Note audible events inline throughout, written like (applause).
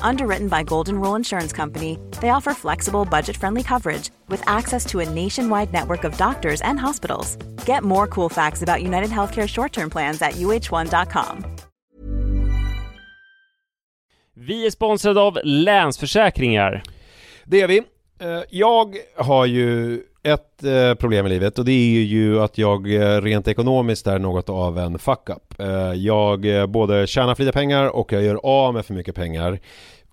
Underwritten by Golden Rule Insurance Company, they offer flexible, budget-friendly coverage with access to a nationwide network of doctors and hospitals. Get more cool facts about United Healthcare short-term plans at uh1.com. Vi är sponsrade av Länsförsäkringar. Det är vi. Eh, Jag har ju ett eh, problem i livet och det är ju att jag eh, rent ekonomiskt är något av en fuck-up. Eh, Jag eh, både tjänar för lite pengar och jag gör av med för mycket pengar.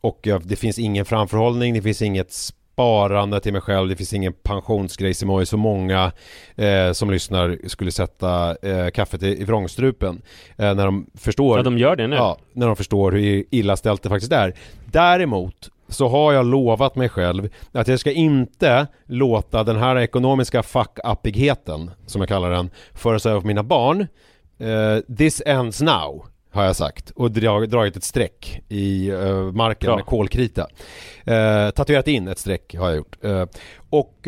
Och jag, det finns ingen framförhållning, det finns inget sparande till mig själv, det finns ingen pensionsgrej som är så många eh, som lyssnar skulle sätta eh, kaffet i, i vrångstrupen. Eh, när de förstår Ja, de gör det nu. Ja, när de förstår hur illa ställt det faktiskt är. Däremot så har jag lovat mig själv att jag ska inte låta den här ekonomiska fuck-uppigheten, som jag kallar den, föras över på mina barn. Eh, this ends now, har jag sagt. Och drag, dragit ett streck i eh, marken Bra. med kolkrita. Eh, tatuerat in ett streck har jag gjort. Eh, och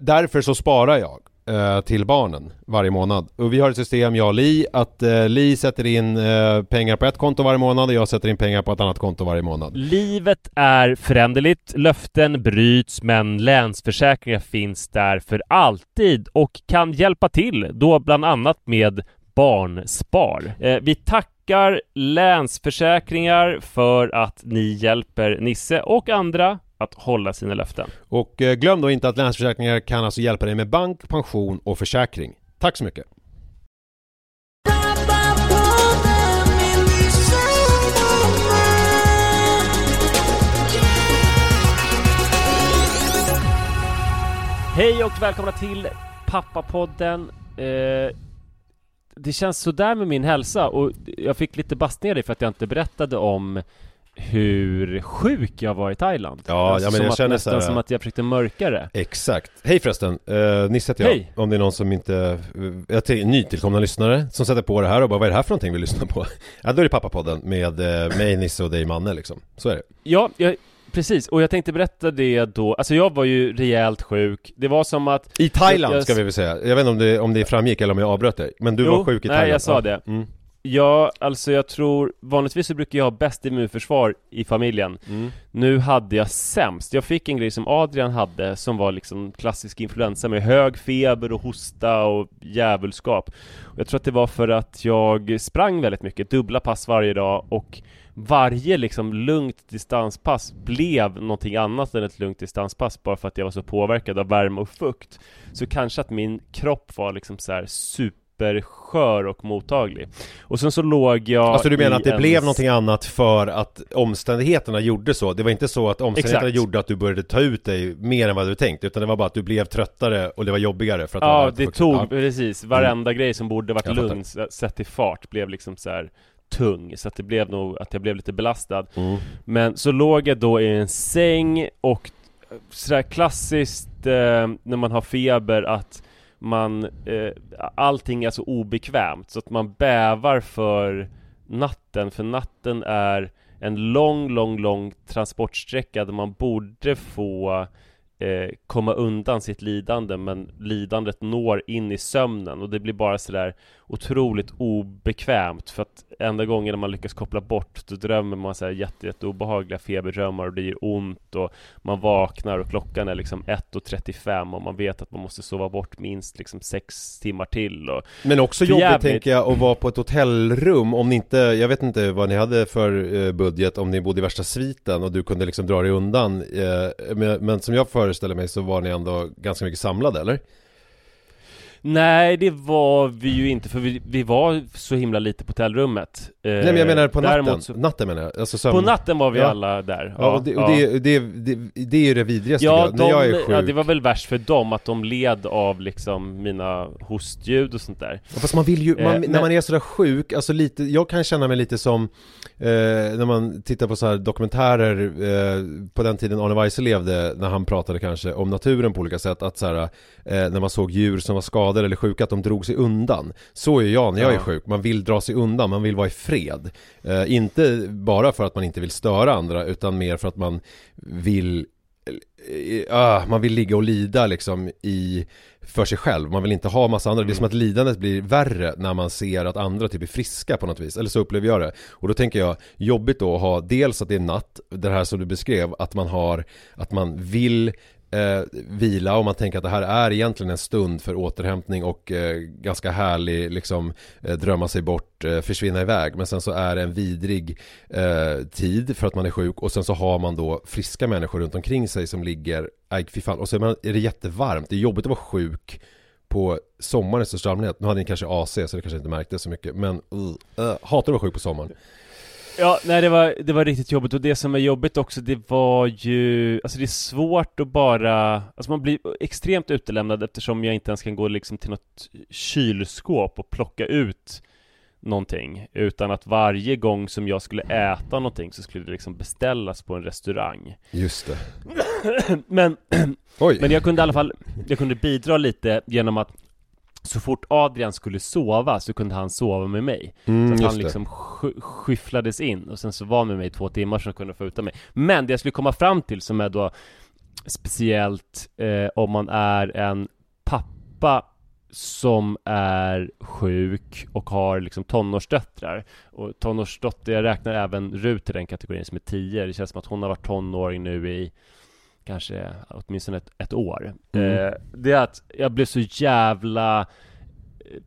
därför så sparar jag eh, till barnen varje månad. Och vi har ett system, jag och Li, att eh, Li sätter in eh, pengar på ett konto varje månad och jag sätter in pengar på ett annat konto varje månad. Livet är föränderligt, löften bryts, men Länsförsäkringar finns där för alltid och kan hjälpa till, då bland annat med Barnspar. Eh, vi tackar Länsförsäkringar för att ni hjälper Nisse och andra att hålla sina löften. Och eh, glöm då inte att Länsförsäkringar kan alltså hjälpa dig med bank, pension och försäkring. Tack så mycket! Hej och välkomna till Pappapodden. Eh, det känns sådär med min hälsa och jag fick lite bastningar dig för att jag inte berättade om hur sjuk jag var i Thailand. Ja, ja, men jag att, känner nästan så här- som att jag försökte mörka det. Exakt. Hej förresten, uh, Nisse heter jag. Hej. Om det är någon som inte, uh, jag till, nytillkomna lyssnare som sätter på det här och bara vad är det här för någonting vi lyssnar på? (laughs) ja, då är det Pappapodden med uh, mig, Nisse och dig, Manne liksom. Så är det. Ja, jag, precis. Och jag tänkte berätta det då. Alltså jag var ju rejält sjuk. Det var som att... I Thailand Jag- ska vi väl säga. Jag vet inte om det, om det framgick eller om jag avbröt dig. Men du Jo, var sjuk i nej, Thailand. jag sa det. Mm. Ja, alltså jag tror Vanligtvis så brukar jag ha bäst immunförsvar i familjen. Mm. Nu hade jag sämst. Jag fick en grej som Adrian hade Som var liksom klassisk influensa med hög feber och hosta och djävulskap. Och Jag tror att det var för att jag sprang väldigt mycket Dubbla pass varje dag och Varje liksom lugnt distanspass blev någonting annat än ett lugnt distanspass Bara för att jag var så påverkad av värme och fukt. Så kanske att min kropp var liksom så här superskör och mottaglig Och sen så låg jag Alltså du menar att det en blev någonting annat för att omständigheterna gjorde så? Det var inte så att omständigheterna Exakt. gjorde att du började ta ut dig mer än vad du tänkt Utan det var bara att du blev tröttare och det var jobbigare för att Ja, det tog, Ja. precis, varenda grej som borde varit lugn sett i fart blev liksom så här tung Så att det blev nog att jag blev lite belastad Mm. Men så låg jag då i en säng och sådär klassiskt eh, när man har feber att man, eh, allting är så obekvämt så att man bävar för natten För natten är en lång, lång, lång transportsträcka där man borde få eh, komma undan sitt lidande men lidandet når in i sömnen och det blir bara sådär otroligt obekvämt för att enda gången man lyckas koppla bort då drömmer man så här jätte, jätte obehagliga feberdrömmar och det gör ont och man vaknar och klockan är liksom 1.35 och man vet att man måste sova bort minst liksom sex timmar till och Men också jobbigt jävligt. tänker jag att vara på ett hotellrum om ni inte, jag vet inte vad ni hade för eh, budget om ni bodde i värsta sviten och du kunde liksom dra dig undan eh, men som jag föreställer mig så var ni ändå ganska mycket samlade eller? Nej, det var vi ju inte för vi, vi var så himla lite på hotellrummet. Eh, Nej men jag menar på natten, däremot så- natten menar jag, alltså sömn... På natten var vi Ja. alla där. Ja, och, det, och det, det, det, det är ju det vidrigaste Ja, jag. när jag är de, sjuk. ja, det var väl värst för dem att de led av liksom mina hostljud och sånt där. Ja, Fast man vill ju, man, Eh, när men- man är sådär sjuk, alltså lite, jag kan känna mig lite som eh, när man tittar på så här dokumentärer eh, på den tiden Arne Weise levde, när han pratade kanske om naturen på olika sätt, att så här, eh, när man såg djur som var skadade eller sjuka, att de drog sig undan. Så är jag när jag är sjuk, man vill dra sig undan, man vill vara i fred. Eh, inte bara för att man inte vill störa andra, utan mer för att man vill ah, man vill ligga och lida liksom i för sig själv, man vill inte ha massa andra, det är som att lidandet blir värre när man ser att andra typ är friska på något vis, eller så upplever jag det. Och då tänker jag, jobbigt då att ha dels att det är natt, det här som du beskrev, att man har, att man vill eh, vila och man tänker att det här är egentligen en stund för återhämtning och eh, ganska härlig liksom eh, drömma sig bort, eh, försvinna iväg. Men sen så är det en vidrig eh, tid för att man är sjuk och sen så har man då friska människor runt omkring sig som ligger, aj fy fan, och så är, man, är det jättevarmt, det är jobbigt att vara sjuk på sommaren i största allmänhet. Nu hade ni kanske AC så det kanske inte märktes så mycket men uh, uh, hatar att vara sjuk på sommaren. Ja, nej det var, det var riktigt jobbigt. Och det som är jobbigt också det var ju Alltså det är svårt att bara Alltså man blir extremt utelämnad eftersom jag inte ens kan gå liksom till något kylskåp och plocka ut Någonting. Utan att varje gång som jag skulle äta någonting så skulle det liksom beställas på en restaurang. Just det. (coughs) Men, men jag kunde i alla fall Jag kunde bidra lite genom att Så fort Adrian skulle sova så kunde han sova med mig. Mm, så att han liksom sk- skyfflades in och sen så var han med mig i två timmar så jag kunde få ut mig. Men det jag skulle komma fram till som är då Speciellt eh, om man är en pappa som är sjuk och har liksom tonårsdöttrar. Och tonårsdotter, jag räknar även Rut till den kategorin som är 10 Det känns som att hon har varit tonåring nu i Kanske åtminstone ett, ett år Mm. eh, Det är att jag blev så jävla eh,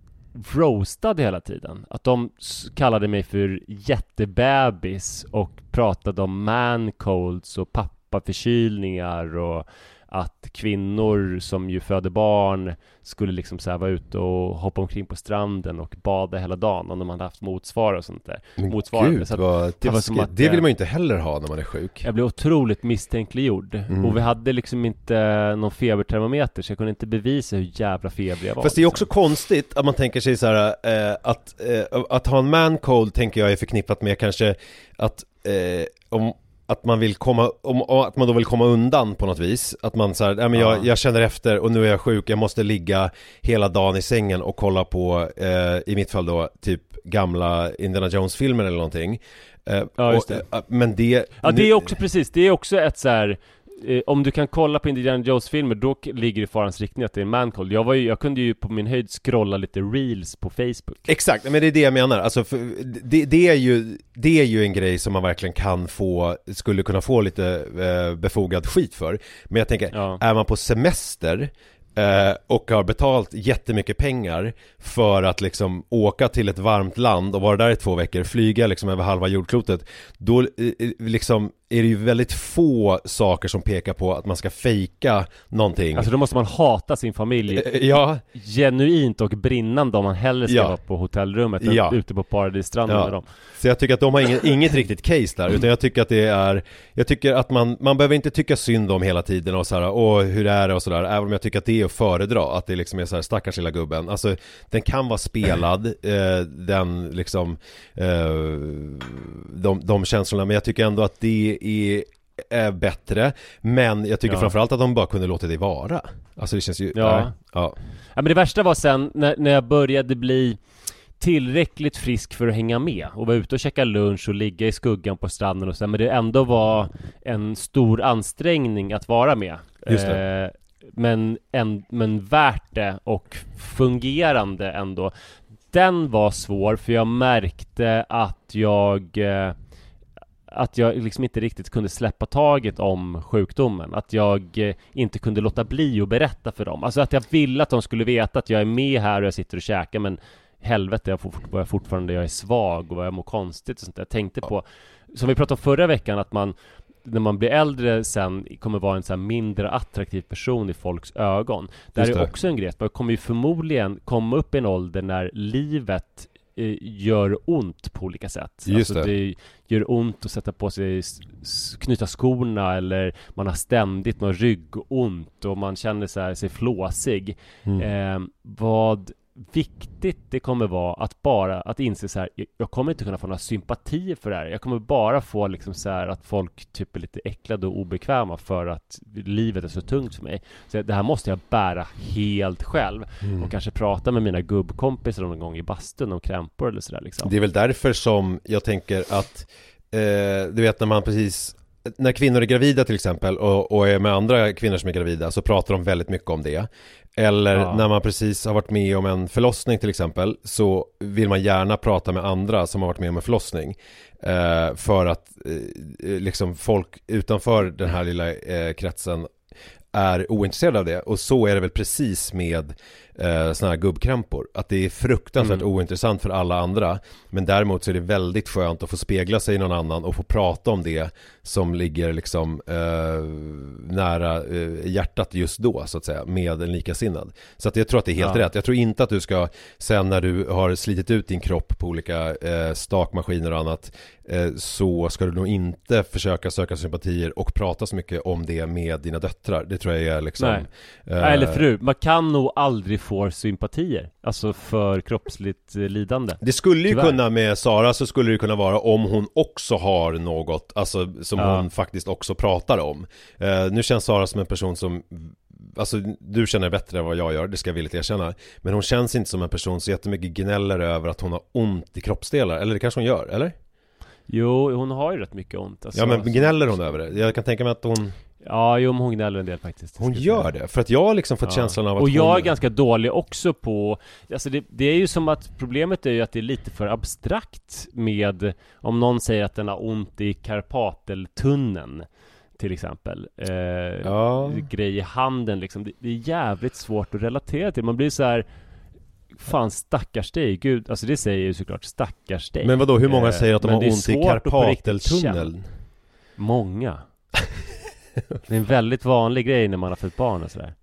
roastad hela tiden. Att de kallade mig för jättebebis och pratade om mancolds och pappaförkylningar och att kvinnor som ju föder barn skulle liksom så här vara ute och hoppa omkring på stranden och bada hela dagen om de hade haft motsvar och sånt där. Men motsvarande. gud Så att vad det det, var som det att, vill eh, man ju inte heller ha när man är sjuk. Jag blev otroligt misstänkliggjord Mm. och vi hade liksom inte någon febertermometer så jag kunde inte bevisa hur jävla febrig jag var. Fast det är också liksom. konstigt att man tänker sig så här eh, att, eh, att ha en man cold tänker jag är förknippat med kanske att eh, om att man vill komma, om, att man då vill komma undan på något vis Att man så här, nej men jag, Ja. jag känner efter och nu är jag sjuk, jag måste ligga hela dagen i sängen och kolla på, eh, i mitt fall då, typ gamla Indiana Jones-filmer eller någonting eh, Ja, just och, det. eh, Men det Ja det är också precis, det är också ett så här. Eh, om du kan kolla på Indiana Jones filmer då ligger det i farans riktning att det är en mancold. Jag var ju, jag kunde ju på min höjd scrolla lite reels på Facebook. Exakt, men det är det jag menar. Alltså, för det, det, är ju, det är ju en grej som man verkligen kan få, skulle kunna få lite eh, befogad skit för. Men jag tänker, Ja. är man på semester eh, och har betalt jättemycket pengar för att liksom åka till ett varmt land och vara där i två veckor, flyga liksom över halva jordklotet, då eh, eh, liksom är det ju väldigt få saker som pekar på att man ska fejka någonting. Alltså då måste man hata sin familj Eh, ja, genuint och brinnande om man hellre ska Ja. vara på hotellrummet än Ja. ute på paradisstranden Ja. med dem. Så jag tycker att de har inget, inget riktigt case där, utan jag tycker att det är Jag tycker att man, man behöver inte tycka synd om hela tiden och så här, åh hur är det och sådär Även om jag tycker att det är att föredra, att det liksom är så här, stackars lilla gubben Alltså, den kan vara spelad, eh, den liksom eh, de, de känslorna, men jag tycker ändå att det är är bättre Men jag tycker Ja. framförallt att de bara kunde låta det vara Alltså det känns ju, Ja. nej, ja. Ja men det värsta var sen när, när jag började bli tillräckligt frisk för att hänga med och vara ute och käka lunch och ligga i skuggan på stranden och så, men det ändå var en stor ansträngning att vara med. Just Eh, men, en, men värt det och fungerande ändå. Den var svår för jag märkte att jag eh, att jag liksom inte riktigt kunde släppa taget om sjukdomen. Att jag eh, inte kunde låta bli att berätta för dem. Alltså att jag ville att de skulle veta att jag är med här och jag sitter och käkar men helvete, jag, fort, vad jag fortfarande jag är svag och vad jag mår konstigt och sånt där. Jag tänkte på, som vi pratade om förra veckan, att man när man blir äldre sen kommer vara en så mindre attraktiv person i folks ögon. Det här är också en grej, man kommer ju förmodligen komma upp i en ålder när livet gör ont på olika sätt. Just alltså det. det gör ont att sätta på sig, knyta skorna eller man har ständigt någon ryggont och man känner sig, sig flåsig. Mm. Eh, vad viktigt det kommer vara att bara att inse så här, jag kommer inte kunna få några sympatier för det här. Jag kommer bara få liksom så här att folk typ är lite äcklade och obekväma för att livet är så tungt för mig. Så det här måste jag bära helt själv mm. och kanske prata med mina gubbkompisar någon gång i bastun om krämpor eller sådär liksom. Det är väl därför som jag tänker att eh, du vet när man precis när kvinnor är gravida till exempel och, och, är med andra kvinnor som är gravida så pratar de väldigt mycket om det. Eller ja. när man precis har varit med om en förlossning till exempel så vill man gärna prata med andra som har varit med om en förlossning. Eh, för att eh, liksom folk utanför den här lilla eh, kretsen är ointresserade av det och så är det väl precis med eh, sådana här gubbkrämpor. Att det är fruktansvärt mm. ointressant för alla andra. Men däremot så är det väldigt skönt att få spegla sig i någon annan och få prata om det som ligger liksom eh, nära eh, hjärtat just då så att säga med en likasinnad. Så att jag tror att det är helt ja. rätt. Jag tror inte att du ska sen när du har slitit ut din kropp på olika eh, stakmaskiner och annat eh, så ska du nog inte försöka söka sympatier och prata så mycket om det med dina döttrar. Det tror jag är liksom Nej. Eh, Eller fru, man kan nog aldrig får sympatier Alltså för kroppsligt eh, lidande Det skulle ju Tyvärr. kunna med Sara så skulle det kunna vara om hon också har något Alltså som ja. hon faktiskt också pratar om uh, Nu känns Sara som en person som Alltså du känner bättre än vad jag gör, det ska jag villigt erkänna Men hon känns inte som en person som jättemycket gnäller över att hon har ont i kroppsdelar Eller det kanske hon gör, eller? Jo, hon har ju rätt mycket ont alltså, Ja men gnäller hon över det? Jag kan tänka mig att hon Ja, jo men hon gnäller en del faktiskt. Hon gör det, för att jag har liksom fått ja. känslan av att Och jag hon... är ganska dålig också på Alltså det, det, är ju som att problemet är ju att det är lite för abstrakt med Om någon säger att den har ont i karpateltunneln till exempel. Eh, ja. Grej i handen liksom. Det, det, är jävligt svårt att relatera till. Man blir så här Fan stackars dig, gud, alltså det säger ju såklart stackars dig. Men vadå, hur många säger att de har ont i karpateltunneln? Många Det är en väldigt vanlig grej när man har fött barn och sådär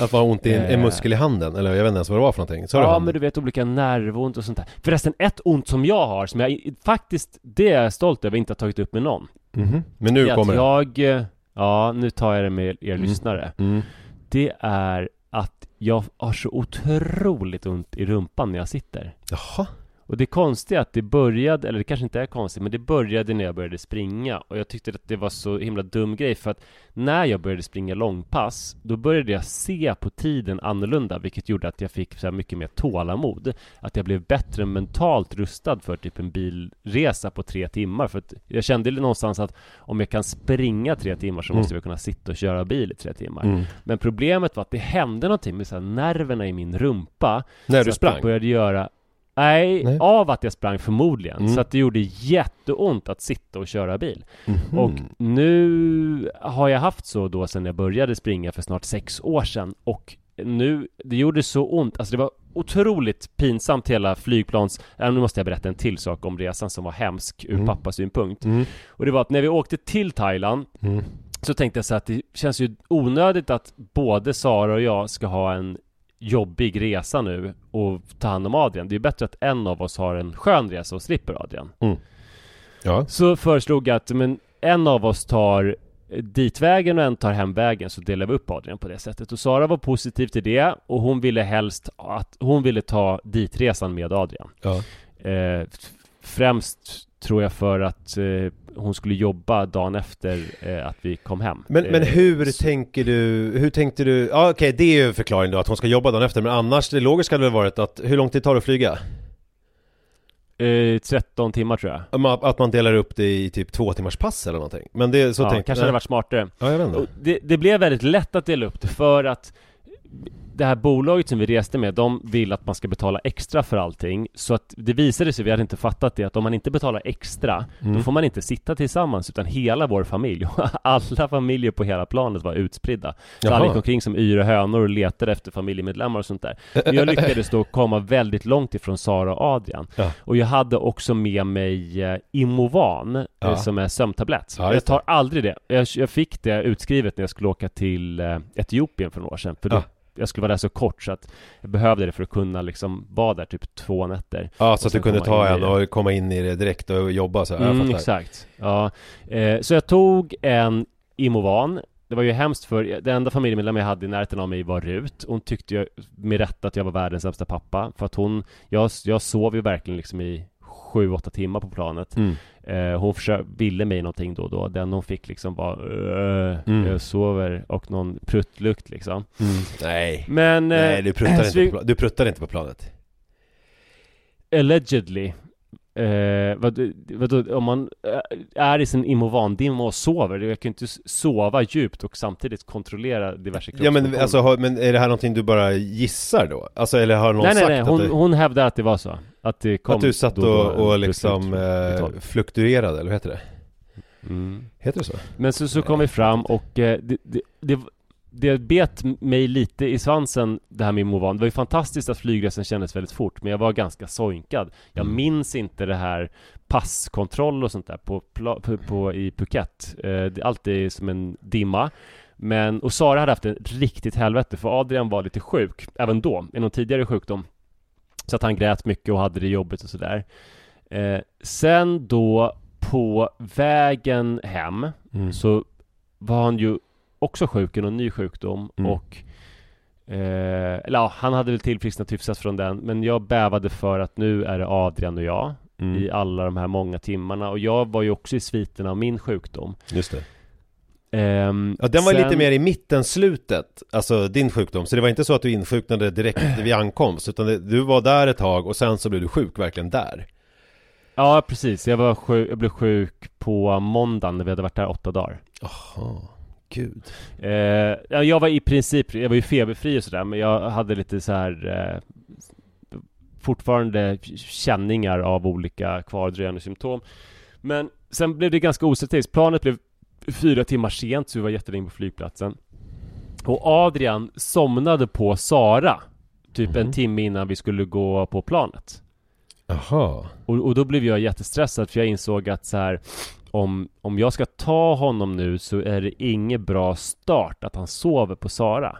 Att man har ont i en, en, eh. muskel i handen, eller jag vet inte ens vad det var för någonting Så Ja men du vet olika nervont och sånt där Förresten, ett ont som jag har, som jag faktiskt, det är jag stolt över, inte har tagit upp med någon -hmm. Men nu kommer det jag, eh, Ja, nu tar jag det med er mm. lyssnare mm. Det är att jag har så otroligt ont i rumpan när jag sitter Jaha och det konstiga är att det började, eller det kanske inte är konstigt, men det började när jag började springa och jag tyckte att det var så himla dum grej för att när jag började springa långpass, då började jag se på tiden annorlunda, vilket gjorde att jag fick så mycket mer tålamod. Att jag blev bättre mentalt rustad för typ en bilresa på tre timmar, för att jag kände någonstans att om jag kan springa tre timmar så måste mm. jag kunna sitta och köra bil i tre timmar. Mm. Men problemet var att det hände någonting med så nerverna i min rumpa. När du sprang? Att jag började göra Nej, Nej, av att jag sprang förmodligen. Mm. Så att det gjorde jätteont att sitta och köra bil. Mm. Och nu har jag haft så då sedan jag började springa för snart sex år sedan. Och nu, det gjorde så ont, alltså det var otroligt pinsamt hela flygplans... Äh, nu måste jag berätta en till sak om resan som var hemsk ur mm. pappas synpunkt. Mm. Och det var att när vi åkte till Thailand mm. så tänkte jag så att det känns ju onödigt att både Sara och jag ska ha en jobbig resa nu och ta hand om Adrian. Det är bättre att en av oss har en skön resa och slipper Adrian. Mm. Ja. Så föreslog jag att men, en av oss tar ditvägen och en tar hemvägen så delar vi upp Adrian på det sättet. Och Sara var positiv till det och hon ville helst att hon ville ta ditresan med Adrian. Ja. Eh, främst tror jag för att eh, hon skulle jobba dagen efter eh, att vi kom hem. Men, men eh, hur så... tänker du, hur tänkte du, ja okej okay, det är ju en förklaring då att hon ska jobba dagen efter, men annars det logiska hade väl varit att, hur lång tid tar det att flyga? 13 timmar tror jag Att man delar upp det i typ två timmars pass eller någonting Men det, så ja, tänk, kanske hade varit smartare Ja, jag vet inte. Det, det blev väldigt lätt att dela upp det för att det här bolaget som vi reste med, de vill att man ska betala extra för allting. Så att det visade sig, vi hade inte fattat det, att om man inte betalar extra, Mm. då får man inte sitta tillsammans, utan hela vår familj, (laughs) alla familjer på hela planet var utspridda. Så alla gick omkring som yra hönor och letade efter familjemedlemmar och sånt där. Men jag lyckades då komma väldigt långt ifrån Sara och Adrian. Ja. Och jag hade också med mig eh, Imovan, eh, Ja. som är sömntablett. Ja, jag tar aldrig det. Jag, jag fick det utskrivet när jag skulle åka till eh, Etiopien för några år sedan. För då. Jag skulle vara där så kort så att jag behövde det för att kunna liksom vara där typ två nätter. Ja, så att du kunde ta en och komma in i det direkt och jobba så här. Mm, exakt. Ja. Eh, så jag tog en Imovan. Det var ju hemskt för den enda familjemedlem jag hade i närheten av mig var Rut. Hon tyckte ju med rätta att jag var världens sämsta pappa. För att hon, jag, jag sov ju verkligen liksom i sju, åtta timmar på planet. Mm. Eh, hon försö- ville mig någonting då och då. Den hon fick liksom var "Öh, Mm. Jag sover och någon pruttlukt liksom. Mm. Nej. Men eh, Nej, du pruttar, så inte vi- på, du pruttar inte på planet. Allegedly Eh, vad, vadå, om man eh, är i sin imovandimma och sover, jag kan ju inte sova djupt och samtidigt kontrollera diverse Ja men alltså, har, men är det här någonting du bara gissar då? Alltså eller har någon Nej nej sagt nej, att, hon, det, hon hävdade att det var så Att det kom att du satt och och, och liksom eh, fluktuerade, eller vad heter det? mm. Heter det så? Men så, så kom vi fram och eh, det, det, det, det bet mig lite i svansen det här med Movan. Det var ju fantastiskt att flygresan kändes väldigt fort men jag var ganska soinkad. Jag Mm. minns inte det här passkontroll och sånt där på, på, på i Phuket. Eh, det är alltid som en dimma. Men, och Sara hade haft en riktigt helvete för Adrian var lite sjuk, även då, i någon tidigare sjukdom. Så att han grät mycket och hade det jobbigt och sådär. Eh, sen då på vägen hem Mm. så var han ju också sjuk i någon ny sjukdom Mm. och eh, eller ja, han hade väl tillfrisknat hyfsat från den men jag bävade för att nu är det Adrian och jag Mm. i alla de här många timmarna och jag var ju också i sviterna av min sjukdom Just det. Ehm, Ja, den var sen- lite mer i mitten, slutet, alltså din sjukdom. Så det var inte så att du insjuknade direkt (clears throat) vid ankomst, utan det, du var där ett tag och sen så blev du sjuk verkligen där. Ja precis, jag, var sjuk, jag blev sjuk på måndagen när vi hade varit där åtta dagar Jaha, gud. Eh, ja, jag var i princip, jag var ju feberfri och sådär men jag hade lite så här eh, Fortfarande känningar av olika kvardröjande symptom Men sen blev det ganska ostrategiskt, planet blev fyra timmar sent så vi var jättelänge på flygplatsen Och Adrian somnade på Sara Typ Mhm. en timme innan vi skulle gå på planet Jaha. och, och då blev jag jättestressad för jag insåg att så här om, om jag ska ta honom nu så är det ingen bra start att han sover på Sara.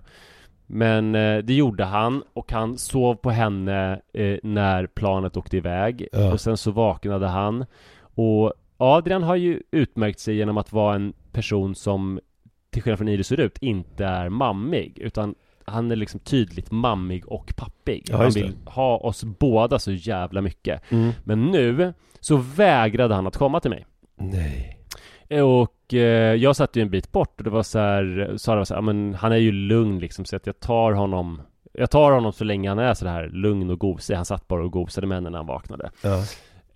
Men eh, det gjorde han och han sov på henne eh, när planet åkte iväg Ja. och sen så vaknade han. Och Adrian har ju utmärkt sig genom att vara en person som till skillnad från Iris ut inte är mammig utan han är liksom tydligt mammig och pappig. Ja, han vill ha oss båda så jävla mycket. Mm. Men nu så vägrade han att komma till mig. Nej. Och eh, jag satt ju en bit bort och det var så här, Sara var så här, "Ja, men han är ju lugn liksom så att jag tar honom Jag tar honom så länge han är så här lugn och gosig. Han satt bara och gosade med henne när han vaknade. Ja.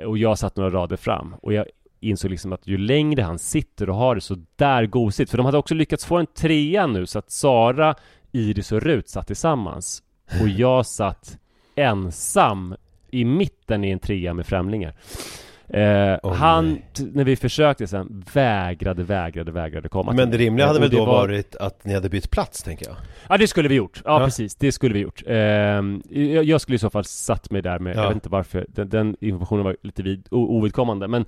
Och jag satt några rader fram och jag insåg liksom att ju längre han sitter och har det så där gosigt, för de hade också lyckats få en trea nu så att Sara, Iris och Rut satt tillsammans och jag satt ensam i mitten i en trea med främlingar. Eh, Åh, han, när vi försökte sen, vägrade, vägrade, vägrade komma Men det rimliga hade väl då var- varit att ni hade bytt plats, tänker jag? Ja det skulle vi gjort, ja, Ja. precis, det skulle vi gjort Ehm, jag, jag skulle i så fall satt mig där med, Ja. jag vet inte varför, den, den informationen var lite vid, o, ovidkommande men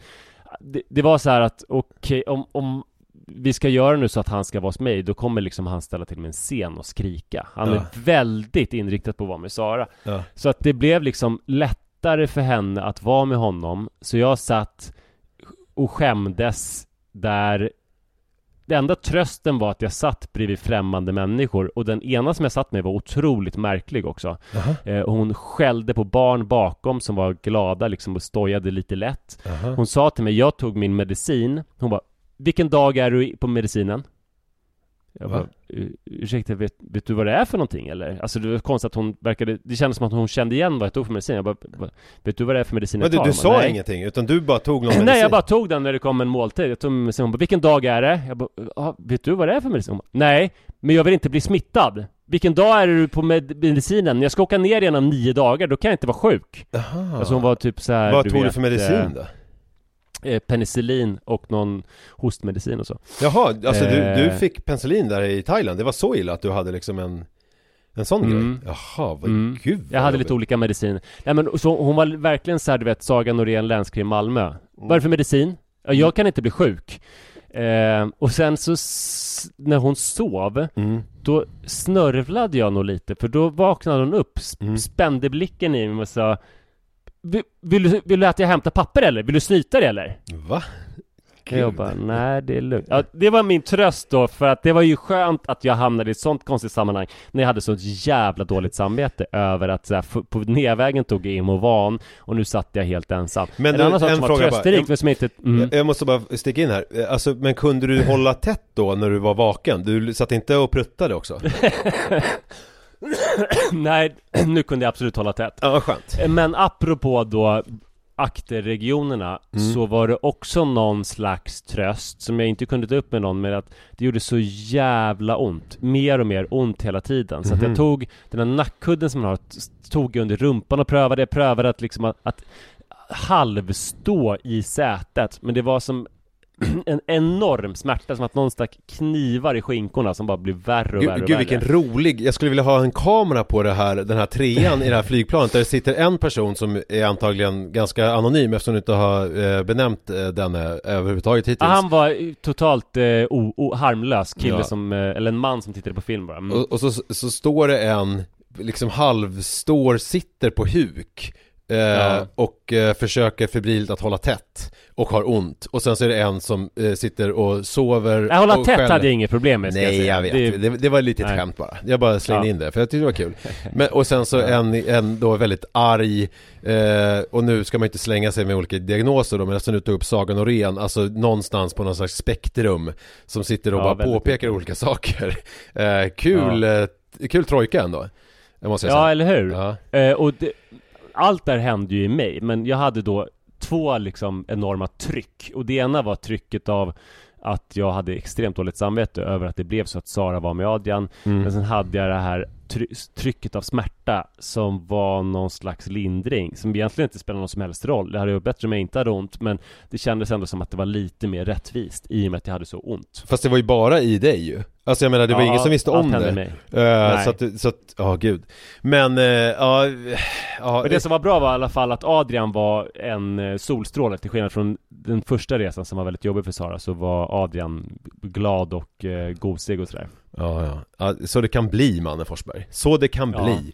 det, det var så här att, okej, om, om vi ska göra nu så att han ska vara hos mig, då kommer liksom han ställa till med en scen och skrika Han Ja. är väldigt inriktad på att vara med Sara Ja. Så att det blev liksom lättare för henne att vara med honom Så jag satt och skämdes där det enda trösten var att jag satt bredvid främmande människor och den ena som jag satt med var otroligt märklig också. Jaha. Eh, och hon skällde på barn bakom som var glada liksom och stojade lite lätt. Jaha. Hon sa till mig, jag tog min medicin. Hon bara, vilken dag är du på medicinen? Jag bara, "U- ursäkta, vet, vet du vad det är för någonting eller? Alltså det var konstigt att hon verkade, det kändes som att hon kände igen vad jag tog för medicin. Jag bara, "Va- vet du vad det är för medicin Men jag du, tar? du Hon bara, sa "Nej." ingenting, utan du bara tog någon medicin? (laughs) Nej, jag bara tog den när det kom en måltid. Jag tog medicin. Hon bara, vilken dag är det? Jag bara, "Ja, vet du vad det är för medicin? Hon bara, Nej, men jag vill inte bli smittad. vilken dag är du på med medicinen? Jag ska åka ner igen om nio dagar, då kan jag inte vara sjuk. Aha. Alltså hon var typ så här, Vad du tog du vet, för medicin eh, då? Eh, Penicillin och någon hostmedicin och så. Jaha, alltså du, du Eh. fick penicillin där i Thailand, det var så illa att du hade liksom en En sån Mm. grej? Jaha, vad, Mm. gud vad Jag hade jobbigt. lite olika medicin. Nej men så hon var verkligen så här, du vet, Saga Norén länskrim Malmö. Vad är det för medicin? Ja, jag kan inte bli sjuk. Eh, och sen så när hon sov, mm. då snörvlade jag nog lite, för då vaknade hon upp, sp- Mm. spände blicken i mig och sa vill, vill, du, vill du att jag hämtar papper eller? Vill du snyta det eller? Va? Jag bara, nej det är lugnt. Ja, det var min tröst då, för att det var ju skönt att jag hamnade i ett sånt konstigt sammanhang när jag hade sånt jävla dåligt samvete över att så här, på nedvägen tog jag Imovan och nu satt jag helt ensam. Men en annan sak en som var fråga bara. trösterik, men som inte... Mm. Jag, jag måste bara sticka in här, Eh, alltså, men kunde du hålla tätt då när du var vaken? Du satt inte och pruttade också? (laughs) (coughs) nej, (coughs) nu kunde jag absolut hålla tätt. Ja, skönt Men apropå då akterregionerna Mm. så var det också någon slags tröst som jag inte kunde ta upp med någon med att det gjorde så jävla ont, mer och mer ont hela tiden. Så att Mhm. jag tog den här nackkudden som man har, tog under rumpan och prövade, jag prövade att liksom att, att halvstå i sätet, men det var som (clears throat) en enorm smärta, som att någon stack knivar i skinkorna som bara blev värre och värre Gud, och gud värre. vilken rolig, jag skulle vilja ha en kamera på det här, den här trean i det här flygplanet där det sitter en person som är antagligen ganska anonym eftersom du inte har eh, benämnt eh, denne överhuvudtaget hittills Ja, han var eh, totalt eh, harmlös kille Ja. som, eh, eller en man som tittade på film bara. Mm. och, och så, så står det en, liksom halvstår, sitter på huk eh, Ja. och eh, försöker febrilt att hålla tätt och har ont och sen så är det en som eh, sitter och sover Nej, hålla och tätt skäller. hade jag inget problem med ska Nej säga. jag vet, Det, det, det, var lite ett Nej. skämt bara Jag bara slängde Ja. in det för jag tyckte det var kul (laughs) Men, Och sen så en, en då väldigt arg eh, Och nu ska man inte slänga sig med olika diagnoser då Men eftersom du tog upp Saga Norén Alltså någonstans på någon slags spektrum Som sitter och Ja, bara påpekar olika (laughs) saker eh, Kul, eh, kul trojka ändå jag ja, eller hur? Ja, Eh, och det, allt där hände ju i mig, men jag hade då två liksom enorma tryck. Och det ena var trycket av att jag hade extremt dåligt samvete över att det blev så att Sara var med Adrian. mm. Men sen hade jag det här trycket av smärta som var någon slags lindring som egentligen inte spelar någon som helst roll. Det hade varit bättre om jag inte hade ont men det kändes ändå som att det var lite mer rättvist i och med att jag hade så ont. Fast det var ju bara i dig ju Alltså jag menar det var Ja, ingen som visste om det mig. Eh, Nej. Så att, så att, ja gud Men, eh, ja, ja Men det som var bra var i alla fall att Adrian var en eh, solstråle till skillnad från den första resan som var väldigt jobbig för Sara så var Adrian glad och eh, gosig och sådär. Ja, ja. så det kan bli Manne Forsberg. Så det kan Ja. bli.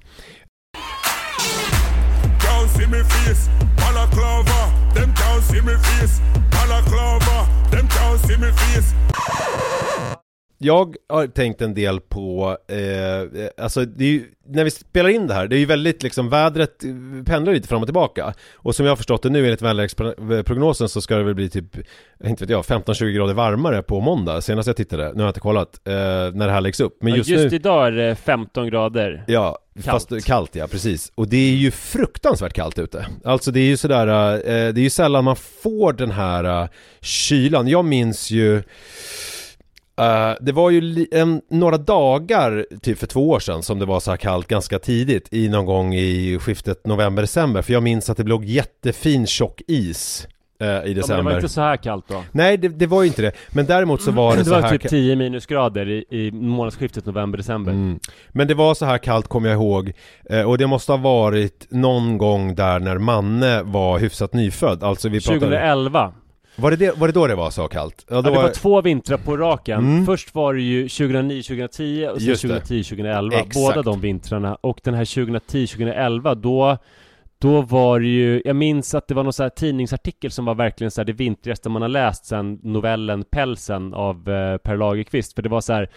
Jag har tänkt en del på, eh, alltså det är ju, när vi spelar in det här, det är ju väldigt liksom, vädret eh, pendlar lite fram och tillbaka. Och som jag har förstått det nu enligt väderleksprognosen så ska det väl bli typ, inte vet jag, 15-20 grader varmare på måndag. Senast jag tittade, nu har jag inte kollat, eh, när det här läggs upp. Men Ja, just, just, nu, idag är det 15 grader. Ja, Kallt. fast kallt ja, precis. Och det är ju fruktansvärt kallt ute. Alltså det är ju sådär, eh, det är ju sällan man får den här eh, kylan. Jag minns ju eh, det var ju en, några dagar, typ för två år sedan, som det var så här kallt ganska tidigt i någon gång i skiftet november-december. För jag minns att det låg jättefin tjock is eh, i Ja, men december. det var inte så här kallt då. Nej, det, det var ju inte det. Men däremot så var (clears throat) det, Det så var här typ ka- 10 minusgrader i, i månadsskiftet november-december. Mm. Men det var så här kallt kommer jag ihåg eh, Och det måste ha varit någon gång där när Manne var hyfsat nyfödd Alltså vi pratade 2011. Var det, det, var det då det var så kallt? Ja, det var två vintrar på raken. Mm. Först var det ju 2009-2010 och sen Just det. 2010-2011. Exakt. Båda de vintrarna. Och den här 2010-2011 då då var det ju, jag minns att det var någon så här tidningsartikel som var verkligen så här det vintrigaste man har läst sen novellen Pälsen av eh, Per Lagerkvist. För det var så här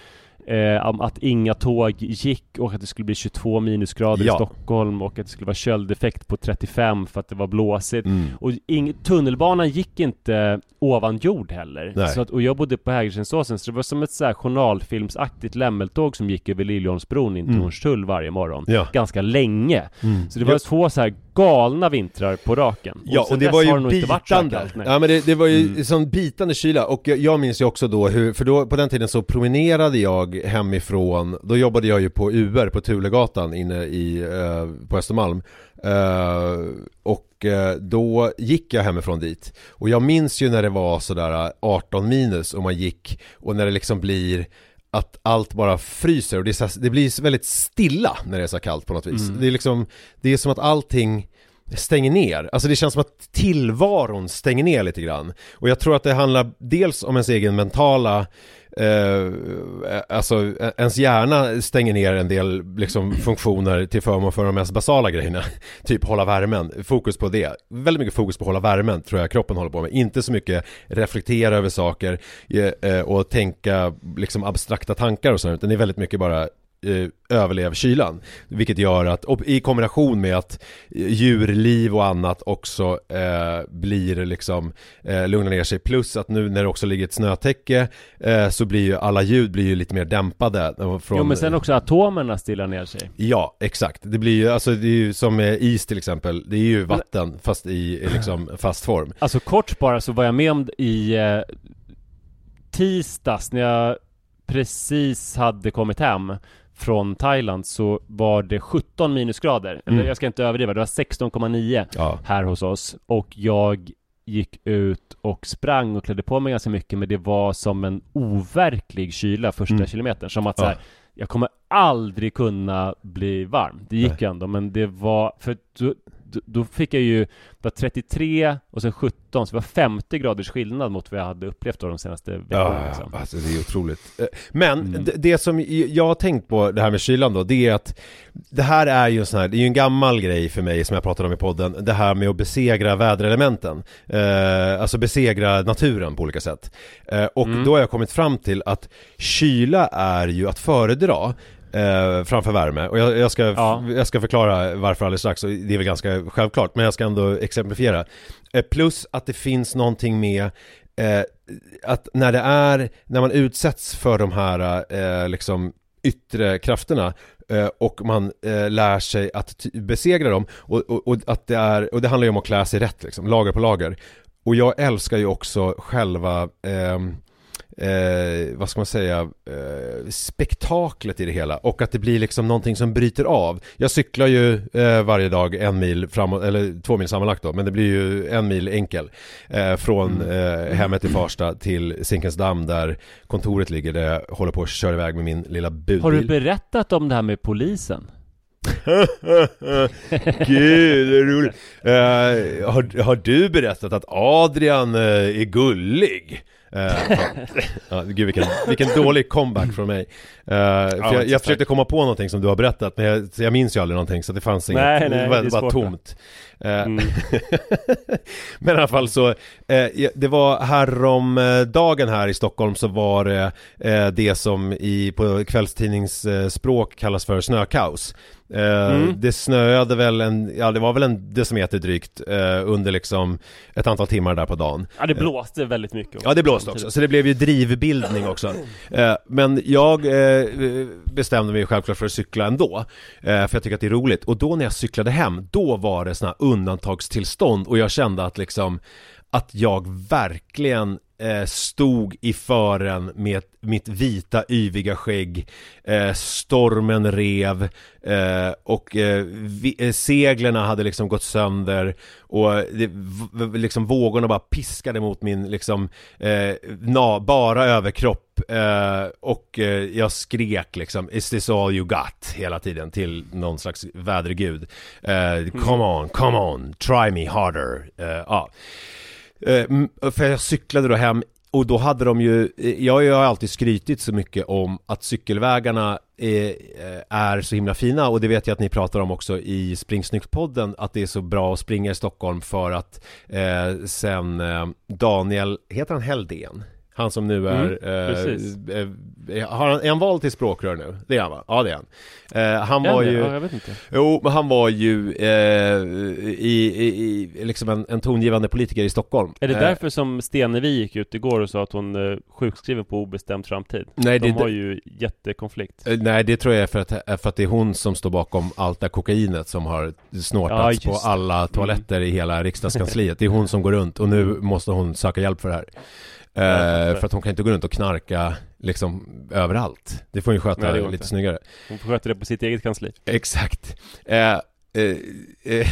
eh, att inga tåg gick och att det skulle bli 22 minusgrader Ja. i Stockholm och att det skulle vara köldeffekt på 35 för att det var blåsigt. mm. Och ing, tunnelbanan gick inte ovan jord heller. Nej. Så att, och jag bodde på Hägerstensåsen så det var som ett så här journalfilmsaktigt lämmeltåg som gick över Liljeholmsbron in till Mm. Hornstull varje morgon. Ja. Ganska länge. Mm. Så det var två så här galna vintrar på raken. Ja, sen och det var ju bitande. kallt, nej. ja men det, det var ju Mm. sån bitande kyla och jag, jag minns ju också då hur, för då på den tiden så promenerade jag hemifrån, då jobbade jag ju på UR på Tulegatan inne i, eh, på Östermalm. Eh, och eh, då gick jag hemifrån dit. Och jag minns ju när det var sådär 18 minus och man gick och när det liksom blir att allt bara fryser och det, här, det blir väldigt stilla när det är så kallt på något vis. Mm. Det är liksom, det är som att allting stänger ner. Alltså det känns som att tillvaron stänger ner lite grann. Och jag tror att det handlar dels om ens egen mentala Eh, alltså ens hjärna stänger ner en del liksom, (clears throat) funktioner till förmån för de mest basala grejerna. (laughs) typ hålla värmen, fokus på det. Väldigt mycket fokus på hålla värmen tror jag kroppen håller på med. Inte så mycket reflektera över saker eh, och tänka liksom abstrakta tankar och sånt. Utan det är väldigt mycket bara eh, överlev kylan. Vilket gör att, i kombination med att eh, djurliv och annat också eh, blir liksom eh, lugnar ner sig. Plus att nu när det också ligger ett snötäcke eh, så blir ju alla ljud blir ju lite mer dämpade. eh, Från, Jo men sen också atomerna stillar ner sig. Ja, exakt. Det blir ju, alltså det är ju som is till exempel. Det är ju vatten fast i liksom (laughs) fast form. Alltså kort bara så var jag med om i eh, tisdags när jag precis hade kommit hem från Thailand så var det 17 minusgrader. Eller Mm. jag ska inte överdriva, det var 16,9 Ja. här hos oss. Och jag gick ut och sprang och klädde på mig ganska mycket men det var som en overklig kyla första Mm. kilometern. Som att Ja. så här, jag kommer aldrig kunna bli varm. Det gick Nej. ju ändå men det var, för då, fick jag ju, det var 33 och sen 17 så det var 50 graders skillnad mot vad jag hade upplevt då de senaste veckorna. Ja, liksom. alltså det är otroligt. Eh, Men Mm. det, det som jag har tänkt på det här med kylan då, det är att det här är ju en sån här, det är ju en gammal grej för mig som jag pratade om i podden, det här med att besegra väderelementen. Eh, alltså besegra naturen på olika sätt. Eh, och Mm. då har jag kommit fram till att kyla är ju att föredra eh, framför värme. Och jag, jag, ska, Ja. jag ska förklara varför alldeles strax, och det är väl ganska självklart, men jag ska ändå exemplifiera. Eh, plus att det finns någonting med eh, att när det är, när man utsätts för de här eh, liksom yttre krafterna eh, och man eh, lär sig att besegra dem och, och, och att det är, och det handlar ju om att klä sig rätt liksom, lager på lager. Och jag älskar ju också själva ehm, Eh, vad ska man säga, eh, spektaklet i det hela och att det blir liksom någonting som bryter av. Jag cyklar ju eh, varje dag en mil framåt, eller två mil sammanlagt då, men det blir ju en mil enkel. Eh, från eh, hemmet i Farsta till Zinkensdamm där kontoret ligger där jag håller på att köra iväg med min lilla budbil. Har du berättat om det här med polisen? (laughs) Gud, det är roligt. Eh, har, har du berättat att Adrian eh, är gullig? Uh, ja, gud vilken, vilken dålig comeback från mig. Eh, för jag, jag försökte komma på någonting som du har berättat men jag, jag minns ju aldrig någonting så det fanns inget. Nej, nej, det var bara tomt. Eh, Mm. (laughs) men i alla fall så, eh, det var härom eh, dagen här i Stockholm så var det eh, det som i, på kvällstidningsspråk kallas för snökaos. Mm. Det snöade väl en, ja det var väl en decimeter drygt under liksom ett antal timmar där på dagen. Ja det blåste väldigt mycket Ja det blåste också, så det blev ju drivbildning också. Eh, men jag bestämde mig självklart för att cykla ändå. För jag tycker att det är roligt. Och då när jag cyklade hem, då var det sådana undantagstillstånd och jag kände att liksom att jag verkligen eh, stod i fören med mitt vita yviga skägg eh, Stormen rev eh, och eh, vi, eh, seglerna hade liksom gått sönder och eh, det, liksom vågorna bara piskade mot min liksom na, bara överkropp och jag skrek liksom Is this all you got? hela tiden till någon slags vädergud Come on, come on, try me harder ja. Eh, för jag cyklade då hem och då hade de ju, eh, jag har ju alltid skrytit så mycket om att cykelvägarna är, är så himla fina och det vet jag att ni pratar om också i Springsnyggt-podden att det är så bra att springa i Stockholm för att eh, sen eh, Daniel, heter han Heldén? Han som nu är, Mm, eh, har han, är han vald till språkrör nu? Det är han va? Ja det är han eh, Han Är var det? ju Ja, jag vet inte. Jo, men han var ju eh, i, i, i liksom en, en tongivande politiker i Stockholm Är det Eh, därför som Stenevi gick ut igår och sa att hon är sjukskriven på obestämd framtid? Nej, De det, har ju jättekonflikt. Nej det tror jag är för att, för att det är hon som står bakom allt det här kokainet som har Ja, snortats just på alla toaletter i hela riksdagskansliet Det är hon som går runt och nu måste hon söka hjälp för det här Ja, eh. För att hon kan inte gå runt och knarka liksom överallt Det får hon ju sköta Nej, lite inte. snyggare Hon får sköta det på sitt eget kansli. Exakt eh, eh, eh,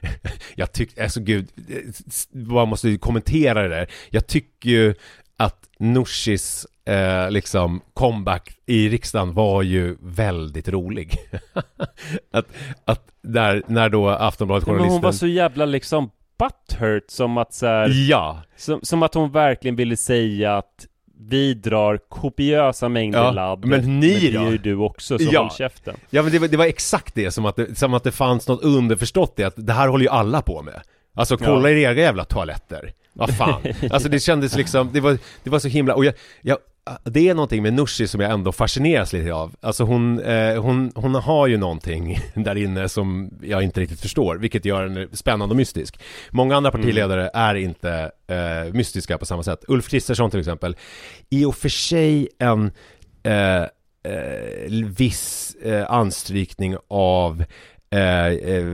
(laughs) Jag tycker, alltså gud, eh, s- man måste ju kommentera det där Jag tycker ju att Nooshis eh, liksom comeback i riksdagen var ju väldigt rolig (laughs) Att, att när, när då Men hon Aftonbladet-journalisten var så jävla liksom butthurt som att så här, Ja, som, som att hon verkligen ville säga att vi drar kopiösa mängder Ja, ladd men ni men det gör ju du också, så Ja. håll käften. Ja men det var, det var exakt det som att det, som att det fanns något underförstått i att det här håller ju alla på med. Alltså kolla Ja. i era jävla toaletter. Vad fan, (laughs) alltså det kändes liksom, det var, det var så himla, och jag, jag det är någonting med Nooshi som jag ändå fascineras lite av. Alltså hon, eh, hon, hon har ju någonting (laughs) där inne som jag inte riktigt förstår Vilket gör henne spännande och mystisk. Många andra partiledare är inte eh, mystiska på samma sätt. Ulf Kristersson till exempel. I och för sig en eh, eh, viss eh, anstrykning av eh, eh,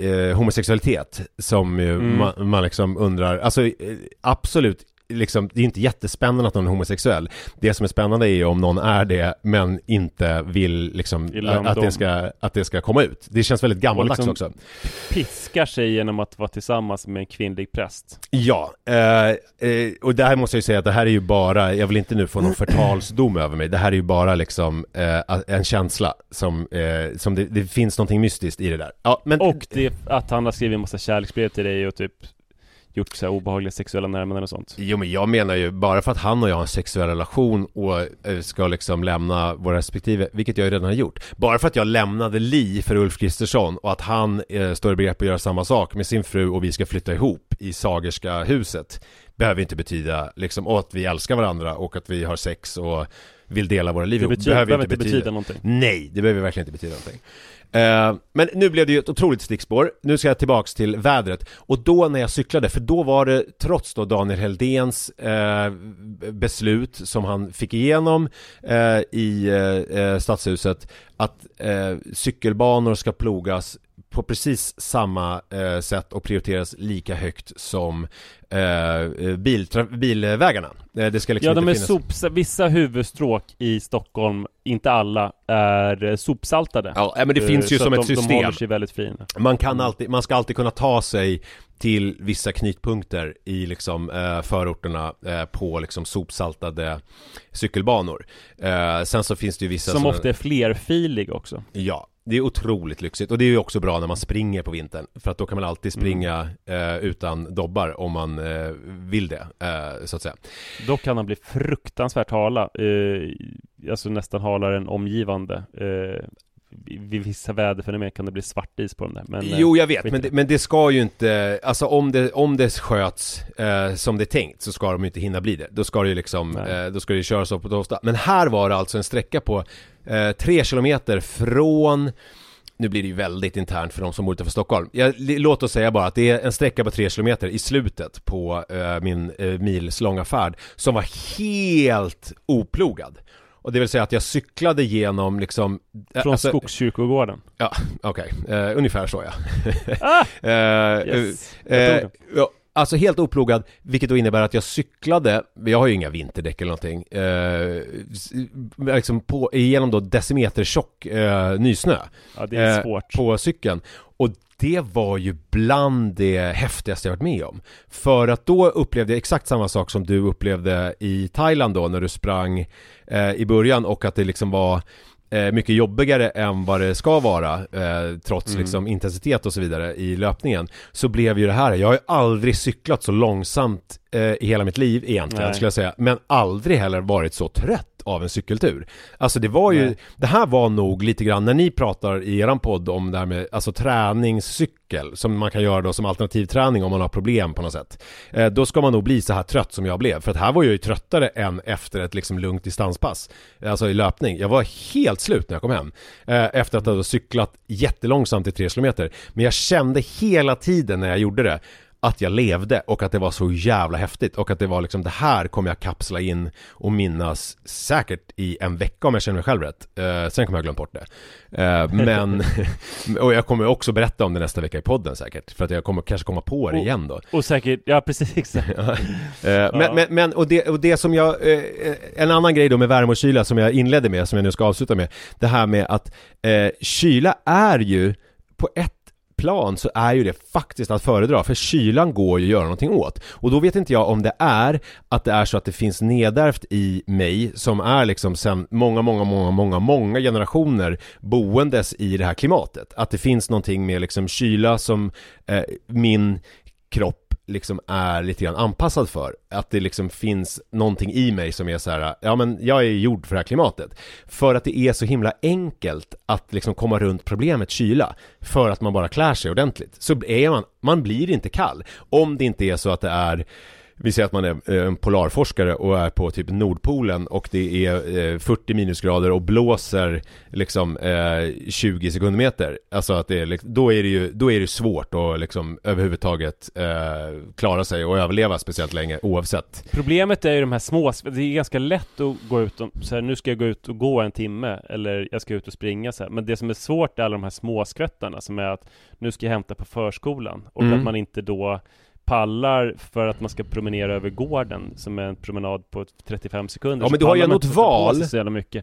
eh, homosexualitet som ju Mm. man, man liksom undrar, alltså eh, absolut Liksom, det är inte jättespännande att någon är homosexuell. Det som är spännande är ju om någon är det men inte vill liksom att, det ska, att det ska komma ut. Det känns väldigt gammaldags liksom- också. Piskar sig genom att vara tillsammans med en kvinnlig präst. Ja, eh, eh, och det här måste jag ju säga att det här är ju bara, jag vill inte nu få någon förtalsdom över mig. Det här är ju bara liksom eh, en känsla som, eh, som det, det finns någonting mystiskt i det där. Ja, men, Och det att han har skrivit en massa kärleksbrev till dig och typ gjort så här obehagliga sexuella närmanden och sånt? Jo men jag menar ju, bara för att han och jag har en sexuell relation och eh, ska liksom lämna våra respektive, vilket jag ju redan har gjort. Bara för att jag lämnade Li för Ulf Kristersson och att han eh, står i begrepp att göra samma sak med sin fru och vi ska flytta ihop i Sagerska huset Behöver inte betyda liksom, att vi älskar varandra och att vi har sex och vill dela våra liv Det betyder, behöver inte betyda någonting. Nej, det behöver verkligen inte betyda någonting Eh, men nu blev det ju ett otroligt stickspår. Nu ska jag tillbaks till vädret. Och då när jag cyklade, för då var det trots då Daniel Heldens eh, beslut som han fick igenom eh, i stadshuset Att cykelbanor ska plogas på precis samma eh, sätt och prioriteras lika högt som eh, biltra- bilvägarna. Eh, det ska liksom Ja, de är finnas... sops, vissa huvudstråk i Stockholm, inte alla, är eh, sopsaltade Ja, men det Eh, finns ju som ett de, system. De håller sig väldigt fina Man kan alltid, man ska alltid kunna ta sig till vissa knytpunkter i liksom eh, förorterna eh, på liksom sopsaltade cykelbanor. Eh, sen så finns det ju vissa Som såna- ofta är flerfilig också Ja, det är otroligt lyxigt och det är ju också bra när man springer på vintern för att då kan man alltid springa eh, utan dobbar om man eh, vill det, eh, så att säga. Dock kan han bli fruktansvärt hala eh, Alltså nästan halare än omgivande eh, Vid vissa väderfenomen kan det bli svartis på dem där men, eh, Jo, jag vet, skit i men det, men det ska ju inte, alltså om det, om det sköts eh, som det är tänkt så ska de ju inte hinna bli det. Då ska det ju liksom, eh, då ska det ju köras upp och tosta. Men här var det alltså en sträcka på eh, tre kilometer från nu blir det ju väldigt internt för de som bor utanför Stockholm. Jag, låt oss säga bara att det är en sträcka på tre kilometer i slutet på eh, min eh, milslånga färd som var helt oplogad. Och det vill säga att jag cyklade genom liksom eh, Från alltså- Skogskyrkogården Ja, okej. Eh, ungefär så ja. Ah! (laughs) Eh, Yes, eh, ja, alltså helt oplogad, vilket då innebär att jag cyklade, jag har ju inga vinterdäck eller någonting, eh, liksom på, igenom då decimetertjock eh, nysnö Ja det är eh, svårt på cykeln. Och det var ju bland det häftigaste jag varit med om. För att då upplevde jag exakt samma sak som du upplevde i Thailand då när du sprang eh, i början och att det liksom var mycket jobbigare än vad det ska vara eh, trots Mm. liksom intensitet och så vidare i löpningen så blev ju det här, jag har ju aldrig cyklat så långsamt eh, i hela mitt liv egentligen Nej. skulle jag säga men aldrig heller varit så trött av en cykeltur. Alltså det var ju, Nej. det här var nog lite grann när ni pratar i eran podd om det här med alltså träningscykel som man kan göra då som alternativträning om man har problem på något sätt. Eh, då ska man nog bli så här trött som jag blev, för att här var jag ju tröttare än efter ett liksom lugnt distanspass. Alltså i löpning. Jag var helt slut när jag kom hem. Eh, efter att ha cyklat jättelångsamt i tre kilometer. Men jag kände hela tiden när jag gjorde det att jag levde och att det var så jävla häftigt och att det var liksom det här kommer jag kapsla in och minnas säkert i en vecka om jag känner mig själv rätt. Eh, sen kommer jag glömt bort det. Eh, men, (laughs) och jag kommer också berätta om det nästa vecka i podden säkert. För att jag kommer kanske komma på det Och- igen då. Och säkert, ja precis. (laughs) Eh, men, men, men och, det, och det som jag, eh, en annan grej då med värme och kyla som jag inledde med, som jag nu ska avsluta med, det här med att eh, kyla är ju på ett plan så är ju det faktiskt att föredra, för kylan går ju att göra någonting åt. Och då vet inte jag om det är att det är så att det finns nedärvt i mig som är liksom sen många, många, många, många, många generationer boendes i det här klimatet. Att det finns någonting med liksom kyla som eh, min kropp liksom är lite grann anpassad för. Att det liksom finns någonting i mig som är så här, ja men jag är gjord för det här klimatet. För att det är så himla enkelt att liksom komma runt problemet kyla. För att man bara klär sig ordentligt. Så är man, man blir inte kall. Om det inte är så att det är vi säger att man är eh, en polarforskare och är på typ Nordpolen och det är eh, 40 minusgrader och blåser liksom eh, 20 sekundmeter. Alltså att det är, liksom- då är det ju, då är det svårt att liksom överhuvudtaget eh, klara sig och överleva speciellt länge oavsett. Problemet är ju de här små, det är ganska lätt att gå ut och, så här, nu ska jag gå ut och gå en timme, eller jag ska ut och springa så här. Men det som är svårt är alla de här små skvättarna som är att nu ska jag hämta på förskolan, och Mm. att man inte då pallar för att man ska promenera över gården som är en promenad på 35 sekunder Ja, men du har ju något val.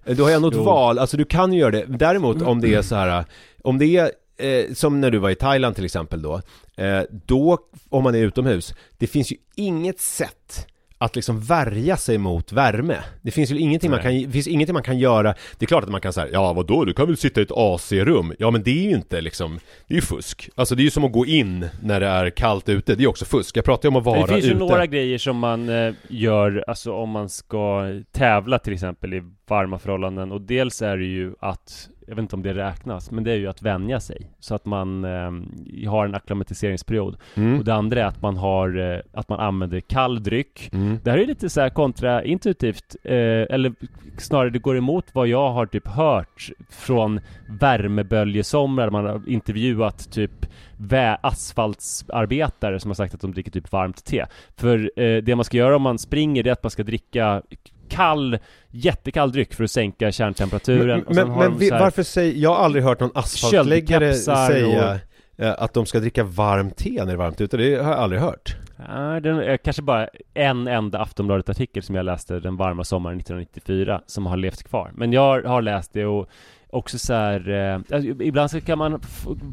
Eh, Du har ju ändå ett Jo. val, alltså du kan ju göra det. Däremot om det är så här, om det är eh, som när du var i Thailand till exempel då, eh, då, om man är utomhus, det finns ju inget sätt att liksom värja sig mot värme. Det finns ju ingenting man kan, finns ingenting man kan göra. Det är klart att man kan säga, ja vadå, du kan väl sitta i ett AC-rum? Ja men det är ju inte liksom, det är ju fusk. Alltså det är ju som att gå in när det är kallt ute, det är också fusk. Jag pratar ju om att vara Det finns ute. ju några grejer som man eh, gör, alltså om man ska tävla till exempel i varma förhållanden och dels är det ju att, jag vet inte om det räknas, men det är ju att vänja sig så att man eh, har en akklimatiseringsperiod. Mm. Och det andra är att man har, eh, att man använder kall dryck. Mm. Det här är lite så här kontraintuitivt, eh, eller snarare det går emot vad jag har typ hört från värmeböljesomrar, man har intervjuat typ vä- asfaltsarbetare som har sagt att de dricker typ varmt te. För eh, det man ska göra om man springer det är att man ska dricka kall, jättekall dryck för att sänka kärntemperaturen. och Men, men de vi, här- varför säger, jag har aldrig hört någon asfaltläggare säga eh, att de ska dricka varmt te när det är varmt ute, det har jag aldrig hört. Ja, den är kanske bara en enda Aftonbladet-artikel som jag läste den varma sommaren 1994 som har levt kvar. Men jag har läst det och också så här, eh, alltså, ibland så kan man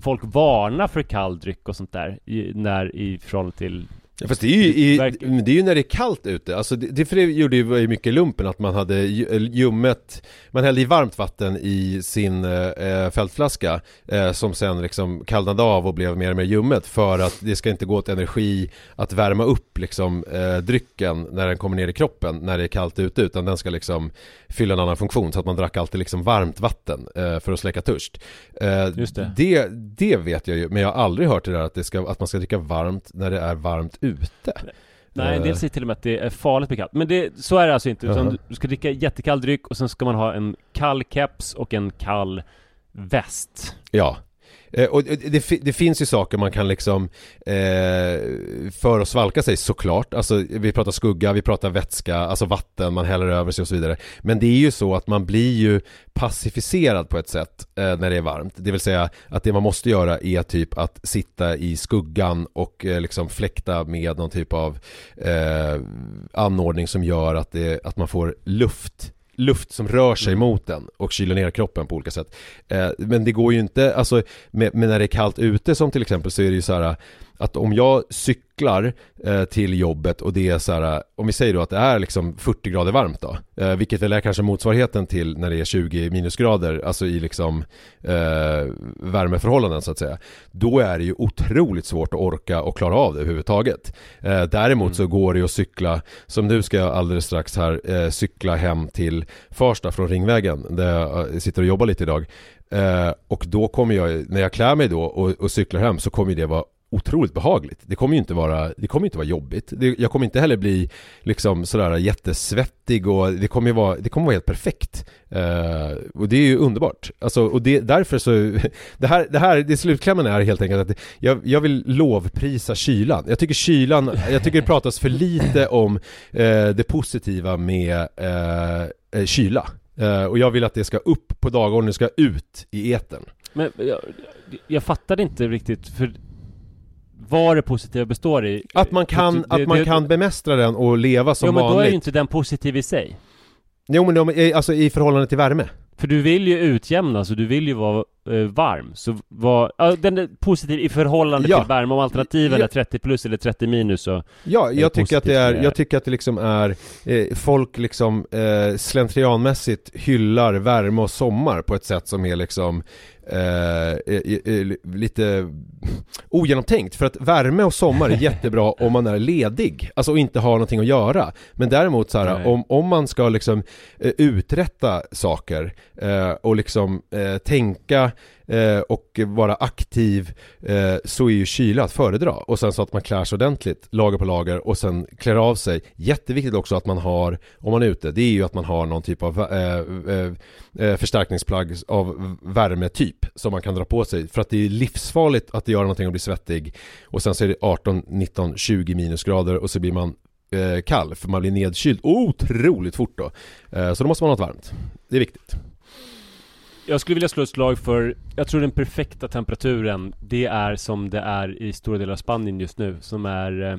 folk varna för kall dryck och sånt där i, när i förhållande till Ja, fast det är ju, i, det är ju när det är kallt ute, alltså det, det, för det gjorde ju mycket lumpen att man hade ljummet Man hällde i varmt vatten i sin eh, fältflaska eh, Som sen liksom kallnade av och blev mer och mer ljummet För att det ska inte gå åt energi att värma upp liksom eh, drycken när den kommer ner i kroppen när det är kallt ute Utan den ska liksom fylla en annan funktion så att man drack alltid liksom varmt vatten eh, för att släcka törst eh, Just det. det. Det vet jag ju, men jag har aldrig hört det där att, det ska, att man ska dricka varmt när det är varmt ute Nej, en Eh. del säger till och med att det är farligt med kallt. Men det, så är det alltså inte. Utan Jaha. du ska dricka jättekall dryck och sen ska man ha en kall keps och en kall väst. Ja Eh, och det, det, det finns ju saker man kan liksom eh, för att svalka sig såklart, alltså vi pratar skugga, vi pratar vätska, alltså vatten man häller över sig och så vidare. Men det är ju så att man blir ju pacificerad på ett sätt eh, när det är varmt. Det vill säga att det man måste göra är typ att sitta i skuggan och eh, liksom fläkta med någon typ av eh, anordning som gör att, det, att man får luft luft som rör sig mot den och kyler ner kroppen på olika sätt. Eh, men det går ju inte, alltså med när det är kallt ute som till exempel så är det ju så här att om jag cyklar eh, till jobbet och det är så här, om vi säger då att det är liksom 40 grader varmt då, eh, vilket väl är kanske motsvarigheten till när det är 20 minusgrader, alltså i liksom eh, värmeförhållanden så att säga, då är det ju otroligt svårt att orka och klara av det överhuvudtaget. Eh, däremot mm. så går det ju att cykla, som nu ska jag alldeles strax här eh, cykla hem till Farsta från Ringvägen, där jag eh, sitter och jobbar lite idag. Eh, och då kommer jag, när jag klär mig då och, och cyklar hem så kommer det vara otroligt behagligt. Det kommer ju inte vara, det kommer inte vara jobbigt. Det, jag kommer inte heller bli liksom sådär jättesvettig och det kommer ju vara, det kommer vara helt perfekt. Uh, och det är ju underbart. Alltså, och det, därför så, (laughs) det här, det här, det slutklämmen är helt enkelt att jag, jag vill lovprisa kylan. Jag tycker kylan, jag tycker det pratas för lite om uh, det positiva med uh, kyla. och jag vill att det ska upp på dagordningen, det ska ut i eten. Men jag, jag fattade inte riktigt, för vad det positiva består i Att man kan, det, att man det, kan bemästra den och leva som vanligt Jo men då är ju inte den positiv i sig. Jo men alltså i förhållande till värme. För du vill ju utjämna, så du vill ju vara eh, varm Så vad, ja, den är positiv i förhållande ja. till värme Om alternativen ja. är 30 plus eller 30 minus så Ja, jag tycker att det är, jag tycker att det liksom är eh, Folk liksom eh, slentrianmässigt hyllar värme och sommar på ett sätt som är liksom eh, lite ogenomtänkt för att värme och sommar är (laughs) jättebra om man är ledig, alltså och inte har någonting att göra. Men däremot så här, om, om man ska liksom eh, uträtta saker eh, och liksom eh, tänka eh, och vara aktiv eh, så är ju kyla att föredra. Och sen så att man klär sig ordentligt, lager på lager och sen klär av sig. Jätteviktigt också att man har, om man är ute, det är ju att man har någon typ av eh, eh, eh förstärkningsplagg av värmetyp som man kan dra på sig. För att det är livsfarligt att göra någonting och bli svettig och sen så är det 18, 19, 20 minusgrader och så blir man eh, kall för man blir nedkyld otroligt fort då. Eh, så då måste man ha något varmt. Det är viktigt. Jag skulle vilja slå ett slag för, jag tror den perfekta temperaturen, det är som det är i stora delar av Spanien just nu, som är eh,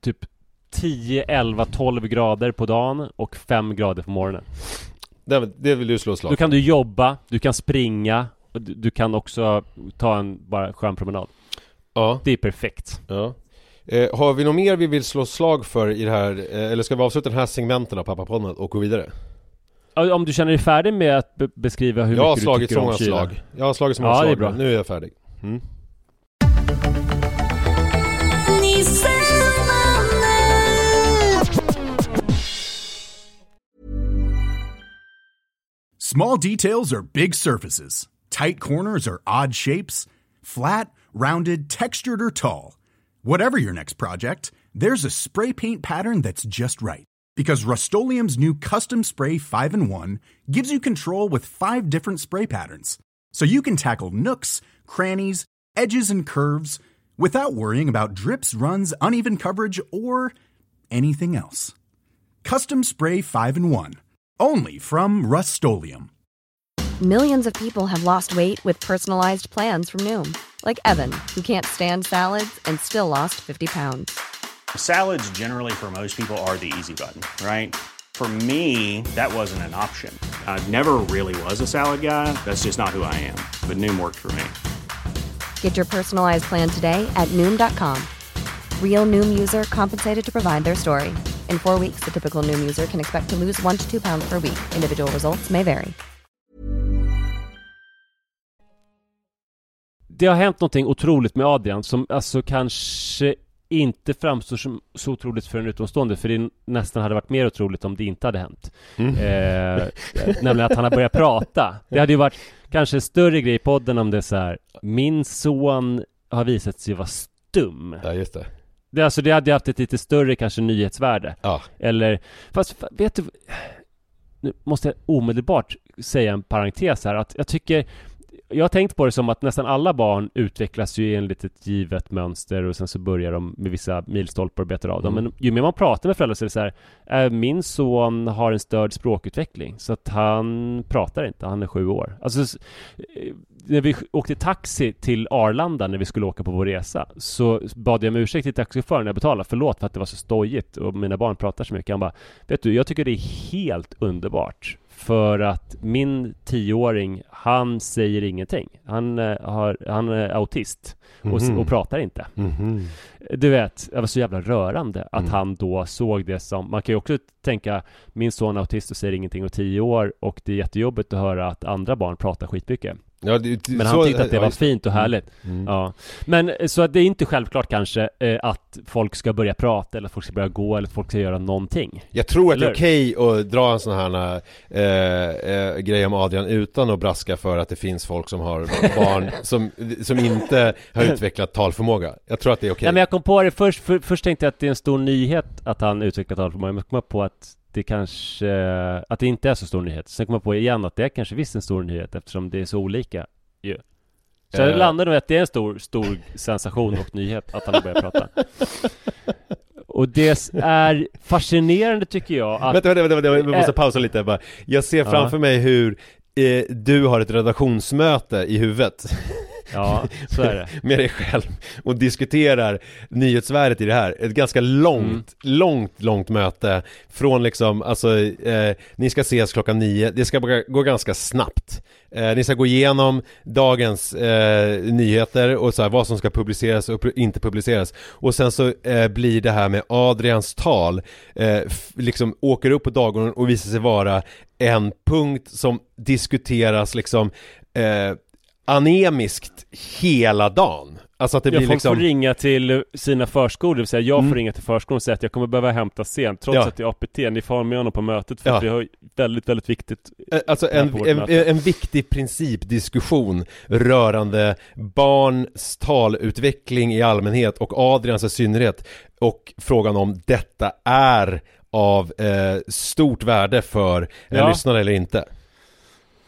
typ 10, 11, 12 grader på dagen och 5 grader på morgonen. Det, det vill du slå slag Då kan du jobba, du kan springa, och du, du kan också ta en bara skön promenad. Ja. Det är perfekt. Ja. Eh, har vi något mer vi vill slå slag för i det här, eh, eller ska vi avsluta den här segmenten av Pappapodden och gå vidare? Om du känner dig färdig med att be beskriva hur mycket du tycker om kyla? Jag har slagit så många slag. Jag har slagit så många slag. Nu är jag färdig. Mm. Small details are big surfaces. Tight corners are odd shapes. Flat, rounded, textured or tall. Whatever your next project, there's a spray paint pattern that's just right. Because Rust new Custom Spray 5 and 1 gives you control with five different spray patterns. So you can tackle nooks, crannies, edges, and curves without worrying about drips, runs, uneven coverage, or anything else. Custom Spray 5 and 1. Only from Rust Millions of people have lost weight with personalized plans from Noom, like Evan, who can't stand salads and still lost 50 pounds. Salads, generally, for most people, are the easy button, right? For me, that wasn't an option. I never really was a salad guy. That's just not who I am. But Noom worked for me. Get your personalized plan today at Noom.com. Real Noom user compensated to provide their story. In four weeks, the typical Noom user can expect to lose one to two pounds per week. Individual results may vary. Det har hänt någonting otroligt med Adrian som alltså kanske inte framstår som så otroligt för en utomstående för det nästan hade varit mer otroligt om det inte hade hänt. Mm. Eh, (laughs) nämligen att han har börjat prata. Det hade ju varit kanske en större grej i podden om det är så här. Min son har visat sig vara stum. Ja, just det. Det, alltså, det hade ju haft ett lite större kanske nyhetsvärde. Ja. Eller, fast vet du, nu måste jag omedelbart säga en parentes här att jag tycker jag har tänkt på det som att nästan alla barn utvecklas ju enligt ett givet mönster och sen så börjar de med vissa milstolpar och betar av dem. Mm. Men ju mer man pratar med föräldrar så är det så här, äh, min son har en störd språkutveckling så att han pratar inte, han är sju år. Alltså, eh, när vi åkte taxi till Arlanda när vi skulle åka på vår resa så bad jag om ursäkt till taxichauffören när jag betalade. Förlåt för att det var så stojigt och mina barn pratar så mycket. Han bara, vet du, jag tycker det är helt underbart För att min tioåring, han säger ingenting. Han, eh, har, han är autist och, Mhm. och pratar inte. Mhm. Du vet, det var så jävla rörande att Mm. han då såg det som, man kan ju också tänka, min son är autist och säger ingenting och tio år och det är jättejobbigt att höra att andra barn pratar skitmycket. Ja, det, Men så- han tyckte att det ja, var fint och härligt. Mm. Ja. Men så att det är inte självklart kanske eh, att folk ska börja prata eller att folk ska börja gå eller att folk ska göra någonting. Jag tror att det är Eller? okej att dra en sån här eh, eh, grej om Adrian utan att braska för att det finns folk som har (laughs) barn som, som inte har utvecklat talförmåga. Jag tror att det är okej. Nej men jag kom på det först, för, först tänkte jag att det är en stor nyhet att han utvecklat talförmåga, men jag kom på att det kanske, att det inte är så stor nyhet. Sen kom jag på igen att det är kanske visst en stor nyhet eftersom det är så olika ju. Så jag Eh. landade nog att det är en stor, stor sensation och nyhet att han har börjat prata. (laughs) Och det är fascinerande tycker jag att... Vänta, vänta, vänta, vi måste Eh. pausa lite bara. Jag ser framför mig hur eh, du har ett redaktionsmöte i huvudet Ja, så är det. (laughs) med dig själv och diskuterar nyhetsvärdet i det här. Ett ganska långt, långt, långt möte från liksom, alltså, eh, ni ska ses klockan nio, det ska gå- ganska snabbt. Eh, ni ska gå igenom dagens eh, nyheter och så här, vad som ska publiceras och inte publiceras. Och sen så eh, blir det här med Adrians tal, eh, liksom åker upp på dagordningen och visar sig vara en punkt som diskuteras liksom eh, anemiskt hela dagen. Alltså att det Ja, blir liksom... får ringa till sina förskolor, det vill säga jag får Mm. ringa till förskolan och säga att jag kommer behöva hämta sent trots Ja. att det är APT, ni får ha med honom på mötet för Ja. att vi har väldigt, väldigt viktigt Eh, Alltså en, en, en viktig principdiskussion rörande barns talutveckling i allmänhet och Adrians i synnerhet och frågan om detta är av eh, stort värde för en Ja. lyssnare eller inte.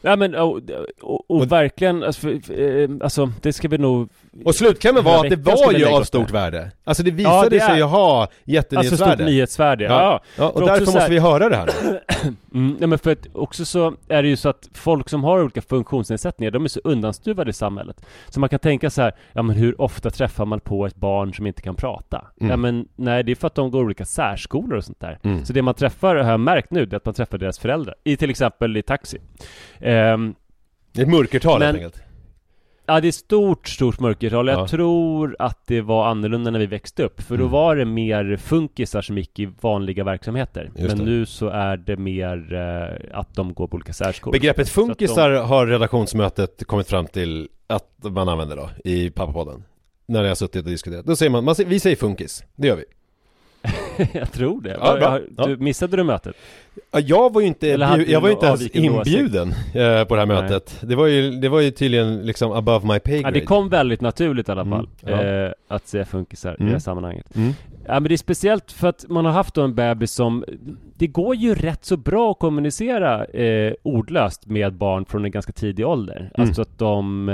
Ja men och, och, och, verkligen, alltså, för, eh, alltså det ska vi nog Och slutklämmen var att det var ju av stort värde. Alltså det Ja, visade det är- sig ju ha Alltså jättenyhetsvärde. stort nyhetsvärde, ja, Ja. Ja, och därför måste här- vi höra det här. (clears throat) Mm, nej men för att också så är det ju så att folk som har olika funktionsnedsättningar, de är så undanstuvade i samhället. Så man kan tänka så här, ja men hur ofta träffar man på ett barn som inte kan prata? Mm. Ja men nej, det är för att de går olika särskolor och sånt där. Mm. Så det man träffar, har jag märkt nu, det är att man träffar deras föräldrar. I till exempel i taxi. Ehm, Det är ett mörkertal Men- helt enkelt. Ja det är stort, stort mörkertal. Jag Ja. tror att det var annorlunda när vi växte upp. För då Mm. var det mer funkisar som gick i vanliga verksamheter. Just Men det. nu så är det mer eh, att de går på olika särskolor. Begreppet funkisar har redaktionsmötet kommit fram till att man använder då i pappapodden. När jag har suttit och diskuterat. Då säger man, man vi säger funkis. Det gör vi. (laughs) jag tror det. Ja, bra. Har- Du, missade du mötet? Ja, Jag var ju inte, jag var inte ens inbjuden eh, på det här Nej. mötet. Det var ju, det var ju tydligen liksom above my pay Ja, grade. det kom väldigt naturligt i alla Mm, fall. ja. Eh, att säga funkisar i Mm. det här sammanhanget. Mm. Ja men det är speciellt för att man har haft då en bebis som Det går ju rätt så bra att kommunicera eh, ordlöst med barn från en ganska tidig ålder. Mm. Alltså att de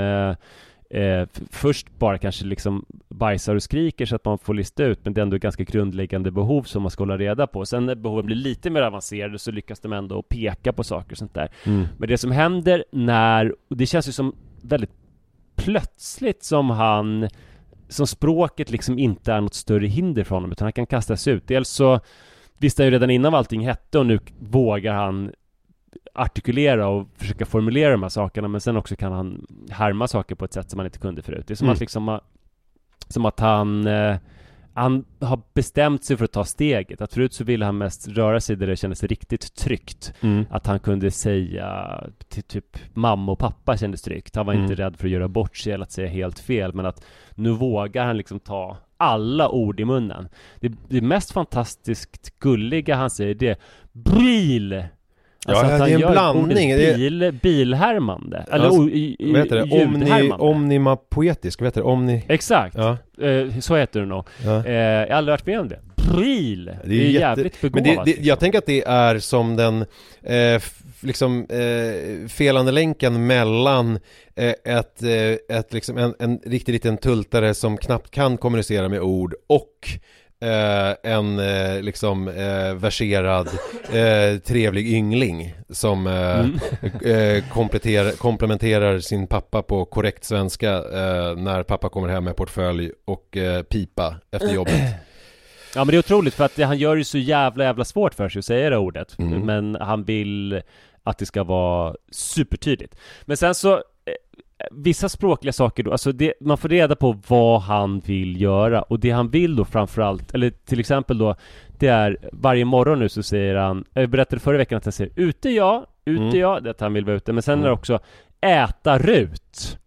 eh, först bara kanske liksom bajsar och skriker så att man får lista ut men det är ändå ganska grundläggande behov som man ska hålla reda på. Sen när behoven blir lite mer avancerade så lyckas de ändå peka på saker och sånt där. Mm. Men det som händer när, och det känns ju som väldigt plötsligt som han som språket liksom inte är något större hinder för honom utan han kan kastas ut. Dels så visste han ju redan innan vad allting hette och nu vågar han artikulera och försöka formulera de här sakerna men sen också kan han härma saker på ett sätt som han inte kunde förut. Det är som Mm. att liksom som att han eh, han har bestämt sig för att ta steget. Att förut så ville han mest röra sig där det kändes riktigt tryggt. Mm. Att han kunde säga till typ mamma och pappa kändes tryggt. Han var Mm. inte rädd för att göra bort sig eller att säga helt fel. Men att nu vågar han liksom ta alla ord i munnen. Det, det mest fantastiskt gulliga han säger det är BRIL! Ja, det är en blandning. ordet Det är- bil, bilhärmande. Eller Alltså, Vad heter det? Omni, ljudhärmande. omnima poetisk, vad heter det? Omni... Exakt! Ja, Eh, så heter det nog. ja. Eh, jag har aldrig varit med om det. BRIL! Det är, ju jätte- jävligt Men begåvat. det, det, jag tänker att det är som den, eh, liksom, eh, felande länken mellan eh, ett, eh, ett liksom, en, en riktig liten tultare som knappt kan kommunicera med ord och eh, en eh, liksom eh, verserad eh, trevlig yngling som eh, Mm. eh, kompletterar, komplementerar sin pappa på korrekt svenska när pappa kommer hem med portfölj och pipa efter jobbet. Ja men det är otroligt för att han gör det så jävla jävla svårt för sig att säga det ordet Mm. Men han vill att det ska vara supertydligt. Men sen så, vissa språkliga saker då, alltså det, man får reda på vad han vill göra och det han vill då framförallt, eller till exempel då, det är varje morgon nu så säger han, jag berättade förra veckan att han säger ute ja, ute Mm. ja, det är att han vill vara ute, men sen är det Mm. också äta rut.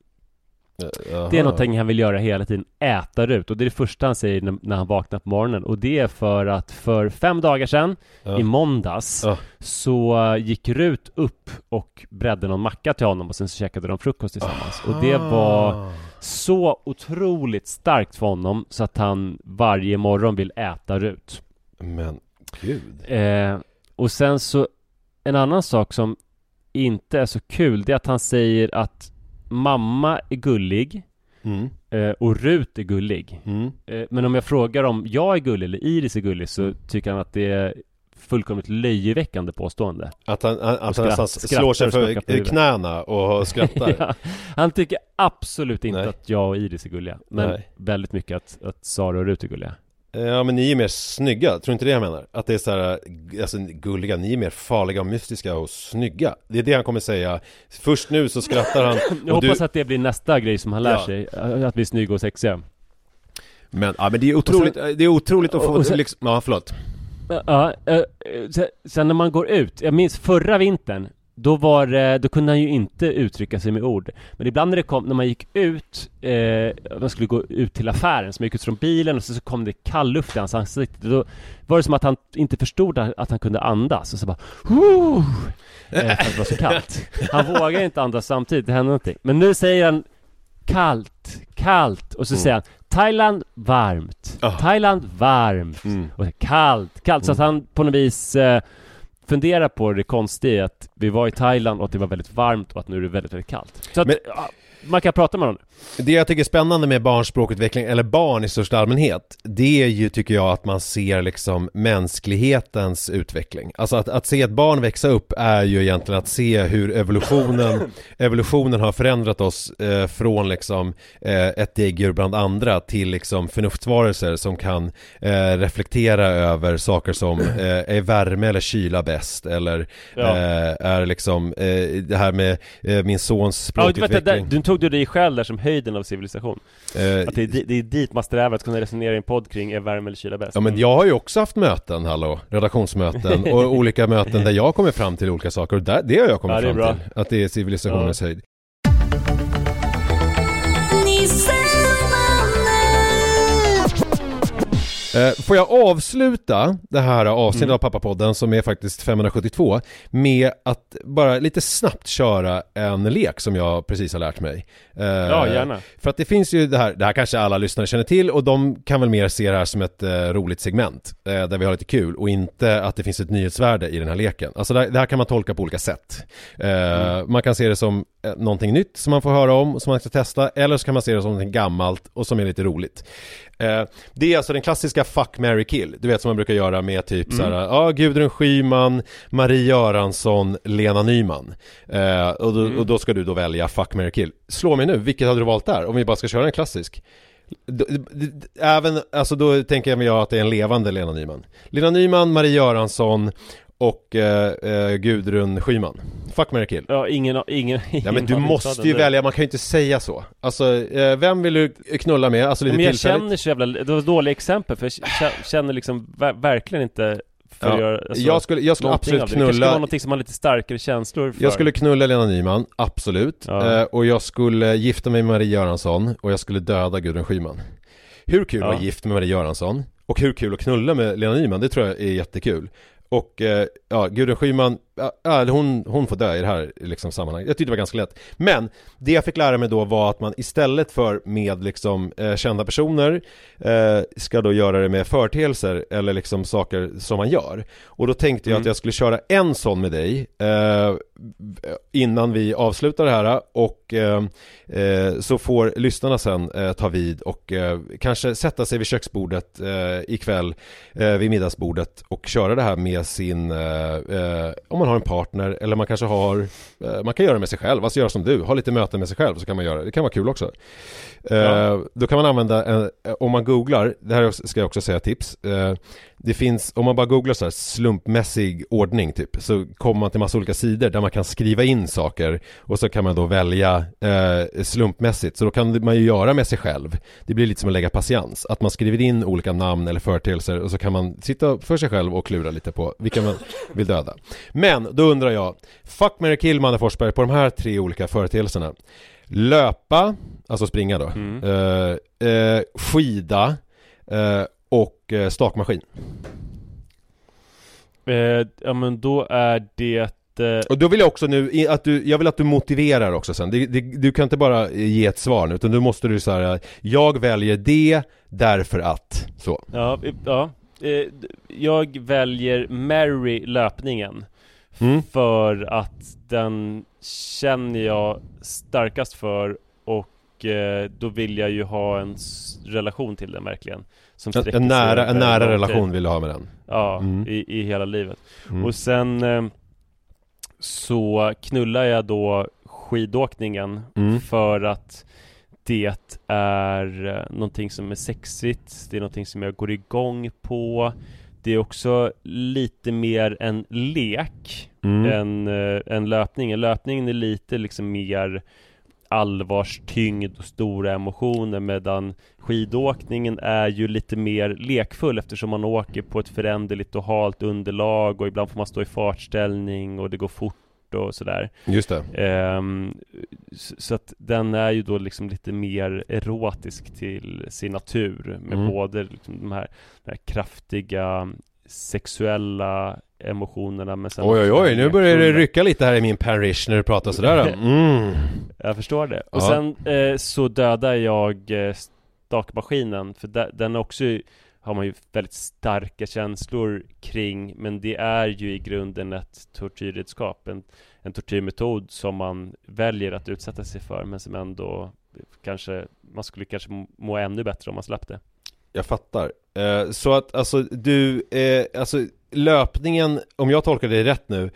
Jaha. Det är någonting han vill göra hela tiden, äta Rut. Och det är det första han säger när, han vaknar på morgonen. Och det är för att för fem dagar sedan, Ja. i måndags, Ja. så gick Rut upp och bredde någon macka till honom och sen så käkade de frukost tillsammans. Och det var Ah. så otroligt starkt för honom så att han varje morgon vill äta Rut. Men gud. Eh, och sen så en annan sak som inte är så kul, det är att han säger att mamma är gullig Mm. eh, och Rut är gullig. Mm. Eh, Men om jag frågar om jag är gullig eller Iris är gullig så tycker han att det är fullkomligt löjeväckande påstående. Att han, att han skratt- nästan skrattar slår sig för knäna och (laughs) skrattar. Ja, han tycker absolut inte Nej. att jag och Iris är gulliga. Men Nej. väldigt mycket att, att Sara och Rut är gulliga. Ja men ni är mer snygga, tror du inte det jag menar? Att det är så här, alltså gulliga, ni är mer farliga och mystiska och snygga Det är det han kommer säga Först nu så skrattar han (laughs) Jag hoppas du, att det blir nästa grej som han lär Ja. sig. Att bli snygg och sexiga. Men, ja men det är otroligt, det är otroligt att få, och sen- liksom, ja förlåt Ja, eh, sen- sen när man går ut, jag minns förra vintern då var det, då kunde han ju inte uttrycka sig med ord. Men ibland när det kom, när man gick ut, eh, man skulle gå ut till affären, så man gick ut från bilen och så, så kom det kall luft i hans ansikte. Då var det som att han inte förstod att han kunde andas. Och så bara "Woo!" eh, För att det var så kallt. Han vågar inte andas samtidigt, det hände någonting. Men nu säger han Kallt, kallt. Och så Mm. säger han Thailand varmt, Ah. Thailand varmt. Mm. och kallt, kallt. Så att han på något vis eh, funderar på det konstiga i att vi var i Thailand och att det var väldigt varmt och att nu är det väldigt, väldigt kallt. Så att Men- man kan prata med honom. Det jag tycker är spännande med barns språkutveckling, eller barn i största allmänhet Det är ju, tycker jag, att man ser liksom mänsklighetens utveckling Alltså att, att se ett barn växa upp är ju egentligen att se hur evolutionen (laughs) Evolutionen har förändrat oss eh, från liksom eh, ett däggdjur bland andra till liksom förnuftsvarelser som kan eh, reflektera över saker som eh, är värme eller kyla bäst eller Ja. eh, är liksom eh, det här med eh, min sons Ja, du, vet, det, där, språkutveckling du tog du dig själv där som höjden av civilisation. Eh, Att det är, det är dit man strävar, att kunna resonera i en podd kring är värme eller kyla bäst. Ja men jag har ju också haft möten, hallå, redaktionsmöten (laughs) och olika möten där jag kommer fram till olika saker och där, det har jag kommit Ja, fram bra. till Att det är civilisationens höjd Får jag avsluta det här avsnittet Mm. av Pappapodden som är faktiskt 572 med att bara lite snabbt köra en lek som jag precis har lärt mig. Eh, Ja, gärna. För att det finns ju det här, det här kanske alla lyssnare känner till och de kan väl mer se det här som ett eh, roligt segment eh, där vi har lite kul och inte att det finns ett nyhetsvärde i den här leken. Alltså det, här- kan man tolka på olika sätt. Eh, Man kan se det som eh, någonting nytt som man får höra om som man ska testa eller så kan man se det som någonting gammalt och som är lite roligt. Eh, Det är alltså den klassiska fuck, marry, kill. Du vet som man brukar göra med typ Mm. så här, ja Gudrun Schyman, Marie Göransson, Lena Nyman. Eh, och, då, Mm. och då ska du då välja fuck, marry, kill. Slå mig nu, vilket hade du valt där? Om vi bara ska köra en klassisk. Även, alltså då tänker jag att det är en levande Lena Nyman. Lena Nyman, Marie Göransson och eh, eh, Gudrun Schyman. Fuck, marry, kill. Ja, ingen, ingen, Ja men du måste ju välja, man kan ju inte säga så. Alltså, eh, vem vill du knulla med? Alltså lite Men jag tillfälligt. känner så jävla, det var ett dåligt exempel för jag kä- känner liksom ver- verkligen inte för Ja, att göra alltså, jag skulle, jag skulle absolut av det. Skulle knulla vara någonting som har lite starkare känslor för Jag skulle knulla Lena Nyman, absolut. Ja. Eh, och jag skulle gifta mig med Marie Göransson och jag skulle döda Gudrun Schyman. Hur kul Ja. att vara gift med Marie Göransson? Och hur kul att knulla med Lena Nyman, det tror jag är jättekul. Och eh, ja, Gudrun Schyman, ja, hon, hon får dö i det här liksom, sammanhanget. Jag tyckte det var ganska lätt. Men det jag fick lära mig då var att man istället för med liksom eh, kända personer eh, ska då göra det med företeelser eller liksom saker som man gör. Och då tänkte jag Mm. att jag skulle köra en sån med dig eh, innan vi avslutar det här och eh, eh, så får lyssnarna sen eh, ta vid och kanske sätta sig vid köksbordet ikväll vid middagsbordet och köra det här med sin, eh, eh, om man har en partner eller man kanske har eh, Man kan göra det med sig själv, alltså göra som du, ha lite möten med sig själv så kan man göra det, det kan vara kul också. Eh, Ja. Då kan man använda, en, om man googlar, det här ska jag också säga tips eh, Det finns, om man bara googlar så här slumpmässig ordning typ Så kommer man till massa olika sidor där man kan skriva in saker Och så kan man då välja eh, slumpmässigt. Så då kan man ju göra med sig själv. Det blir lite som att lägga patiens. Att man skriver in olika namn eller företeelser Och så kan man sitta för sig själv och klura lite på vilka man vill döda. Men då undrar jag Fuck, marry, kill Manne Forsberg på de här tre olika företeelserna. Löpa, alltså springa då eh, eh, Skida eh, och eh, stakmaskin. Eh, ja men då är det Och då vill jag också nu, att du, jag vill att du motiverar också sen. Det, det, Du kan inte bara ge ett svar nu utan du måste du säga Jag väljer det därför att Så. Ja, ja. Eh, Jag väljer Mary löpningen Mm. För att den känner jag starkast för och eh, då vill jag ju ha en relation till den verkligen Som En, en nära, en nära relation vill du ha med den Ja, Mm. i, i hela livet Mm. Och sen eh, så knullar jag då skidåkningen Mm. för att det är eh, någonting som är sexigt, det är någonting som jag går igång på Det är också lite mer en lek Mm. än, eh, än löpningen Löpningen är lite liksom mer allvarstyngd och stora emotioner medan skidåkningen är ju lite mer lekfull eftersom man åker på ett föränderligt och halt underlag och ibland får man stå i fartställning och det går fort och sådär Just det s- Så att den är ju då liksom lite mer erotisk till sin natur med Mm. både liksom de, här, de här kraftiga sexuella emotionerna men sen Oj oj oj, nu börjar det rycka lite här i min parish när du pratar sådär (laughs) mm. Jag förstår det. Och Ja. sen eh, så dödar jag eh, stakmaskinen för de, den också har man ju väldigt starka känslor kring men det är ju i grunden ett tortyrredskap en, en tortyrmetod som man väljer att utsätta sig för men som ändå kanske man skulle kanske må- ännu bättre om man slapp det. Jag fattar. Eh, så att alltså du, eh, alltså löpningen, om jag tolkar det rätt nu,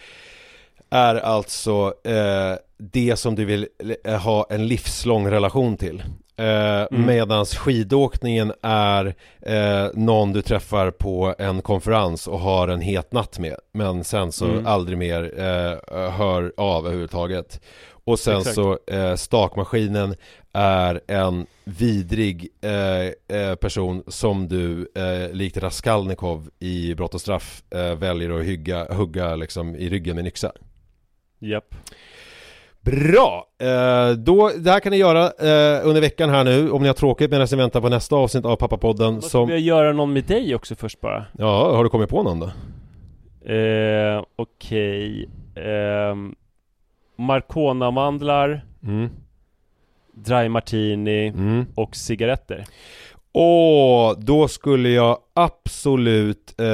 är alltså eh, det som du vill eh, ha en livslång relation till. Eh, Mm. Medans skidåkningen är eh, någon du träffar på en konferens och har en het natt med. Men sen så Mm. aldrig mer eh, hör av överhuvudtaget. Och sen Exakt. så eh, stakmaskinen är en vidrig eh, eh, person som du eh, likt Raskolnikov i Brott och straff eh, väljer att hygga, hugga liksom i ryggen med en yxa. Japp. Bra! Eh, då, det här kan ni göra eh, under veckan här nu om ni har tråkigt medan ni väntar på nästa avsnitt av Pappapodden Måste som... vi göra någon med dig också först bara? Ja, har du kommit på någon då? Eh, Okej. ehm, Marcona-mandlar, Mm. dry martini Mm. och cigaretter. Åh, då skulle jag absolut... Eh,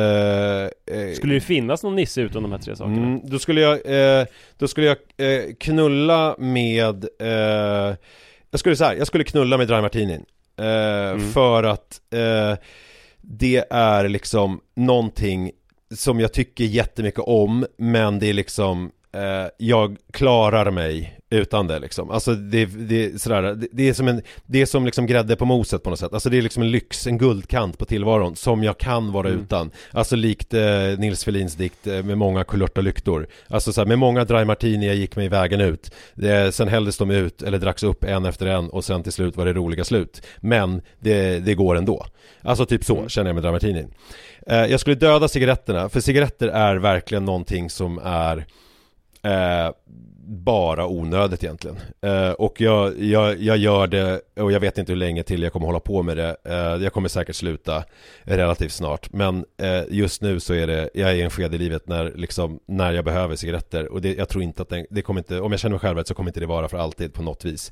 eh, Skulle det finnas någon nisse utom de här tre sakerna? Mm, då skulle jag, eh, då skulle jag eh, knulla med, eh, jag skulle säga, jag skulle knulla med Dry Martinin. Eh, För att det är liksom någonting som jag tycker jättemycket om, men det är liksom jag klarar mig utan det liksom. Alltså det, det, är sådär, det, det är som en, det är som liksom grädde på moset på något sätt. Alltså det är liksom en lyx, en guldkant på tillvaron som jag kan vara utan. Alltså likt eh, Nils Ferlins dikt eh, med många kulörta lyktor. Alltså såhär, med många dry martini jag gick mig vägen ut. Eh, sen hälldes de ut eller dracks upp en efter en och sen till slut var det roliga slut. Men det, det går ändå. Alltså typ så känner jag med dry martini. Eh, jag skulle döda cigaretterna, för cigaretter är verkligen någonting som är eh, bara onödigt egentligen. Eh, och jag, jag, jag gör det, och jag vet inte hur länge till jag kommer hålla på med det. Eh, jag kommer säkert sluta relativt snart. Men eh, just nu så är det, jag är i en skede i livet när, liksom, när jag behöver cigaretter. Och det, jag tror inte att den, det kommer inte, om jag känner mig själv rätt så kommer inte det vara för alltid på något vis.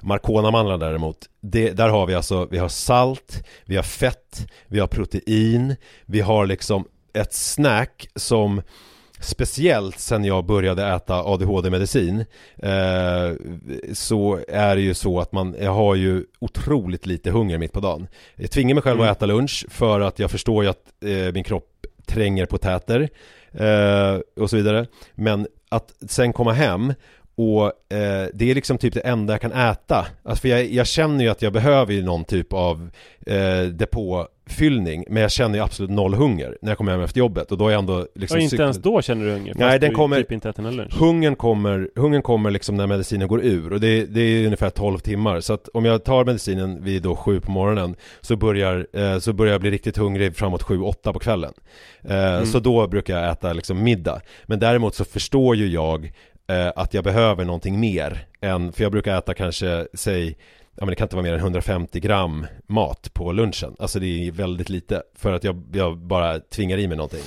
Marcona-mandlar däremot, det, där har vi alltså, vi har salt, vi har fett, vi har protein, vi har liksom ett snack som Speciellt sen jag började äta ADHD-medicin eh, Så är det ju så att man, jag har ju otroligt lite hunger mitt på dagen Jag tvingar mig själv Mm. att äta lunch för att jag förstår ju att eh, min kropp tränger på täter eh, och så vidare. Men att sen komma hem och eh, det är liksom typ det enda jag kan äta. Alltså för jag, jag känner ju att jag behöver ju någon typ av eh, depåfyllning. Men jag känner ju absolut noll hunger när jag kommer hem efter jobbet. Och då är jag ändå liksom och inte ens då känner du hunger? Nej, den kommer- typ inte äter lunch? Hungern kommer, hungern kommer liksom när medicinen går ur och det, det är ungefär 12 timmar så att om jag tar medicinen vid då 7 på morgonen så börjar, eh, så börjar jag bli riktigt hungrig framåt 7-8 på kvällen eh, Så då brukar jag äta liksom middag Men däremot så förstår ju jag eh, att jag behöver någonting mer än, för jag brukar äta kanske, säg Ja men det kan inte vara mer än 150 gram mat på lunchen. Alltså det är väldigt lite För att jag, jag bara tvingar i mig någonting.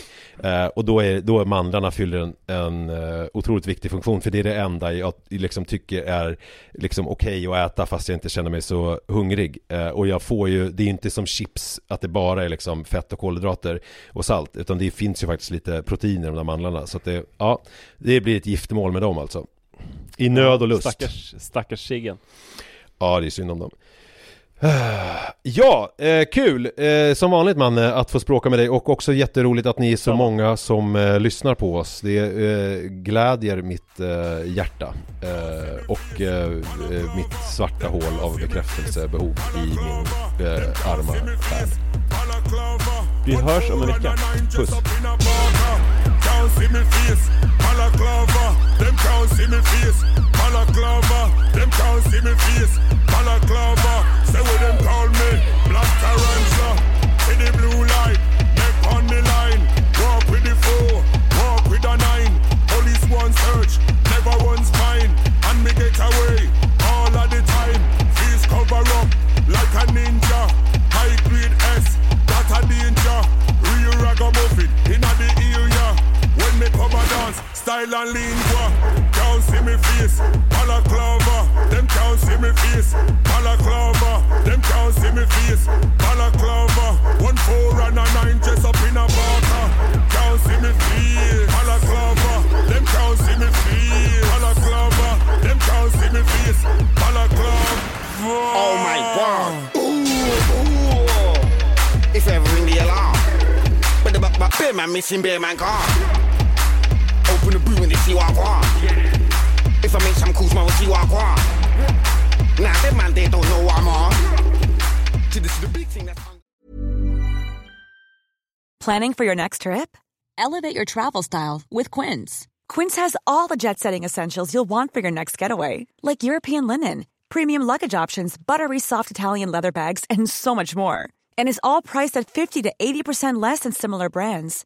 Eh, Och då är, då är mandlarna fyller en, en eh, otroligt viktig funktion För det är det enda jag liksom tycker är liksom okej att äta fast jag inte känner mig så hungrig. Eh, Och jag får ju, det är inte som chips att det bara är liksom fett och kolhydrater och salt Utan det finns ju faktiskt lite protein i de där mandlarna. Så att det, ja, det blir ett giftermål med dem alltså. I nöd och lust. Stackars, stackars Ja, det är synd om dem. (sighs) Ja, eh, kul! Eh, som vanligt Manne, att få språka med dig och också jätteroligt att ni är så Ja. många som eh, lyssnar på oss. Det eh, glädjer mitt eh, hjärta eh, och eh, mitt svarta hål av bekräftelsebehov i min eh, arma värld. Vi hörs om en vecka. Puss! Them can't see me face, balaclava. Them can't see me face, balaclava. Say what them call me, black tarantula. In the blue light, neck on the line. Walk with the four, walk with the nine. Police one search, never one's mine. And me get away all of the time. Face cover up like a ninja. High grade S, that a danger. Real ragamuffin in the area. When me come a dance, style and lingua. Missing bear man car. Open the boot and they see what I want. If I make some calls, man will see what I want. Nah, them man they don't know what I'm on. See, this is the big thing that's Planning for your next trip? Elevate your travel style with Quince. Quince has all the jet setting essentials you'll want for your next getaway, like European linen, premium luggage options, buttery soft Italian leather bags, and so much more. And is all priced at 50 to 80% less than similar brands.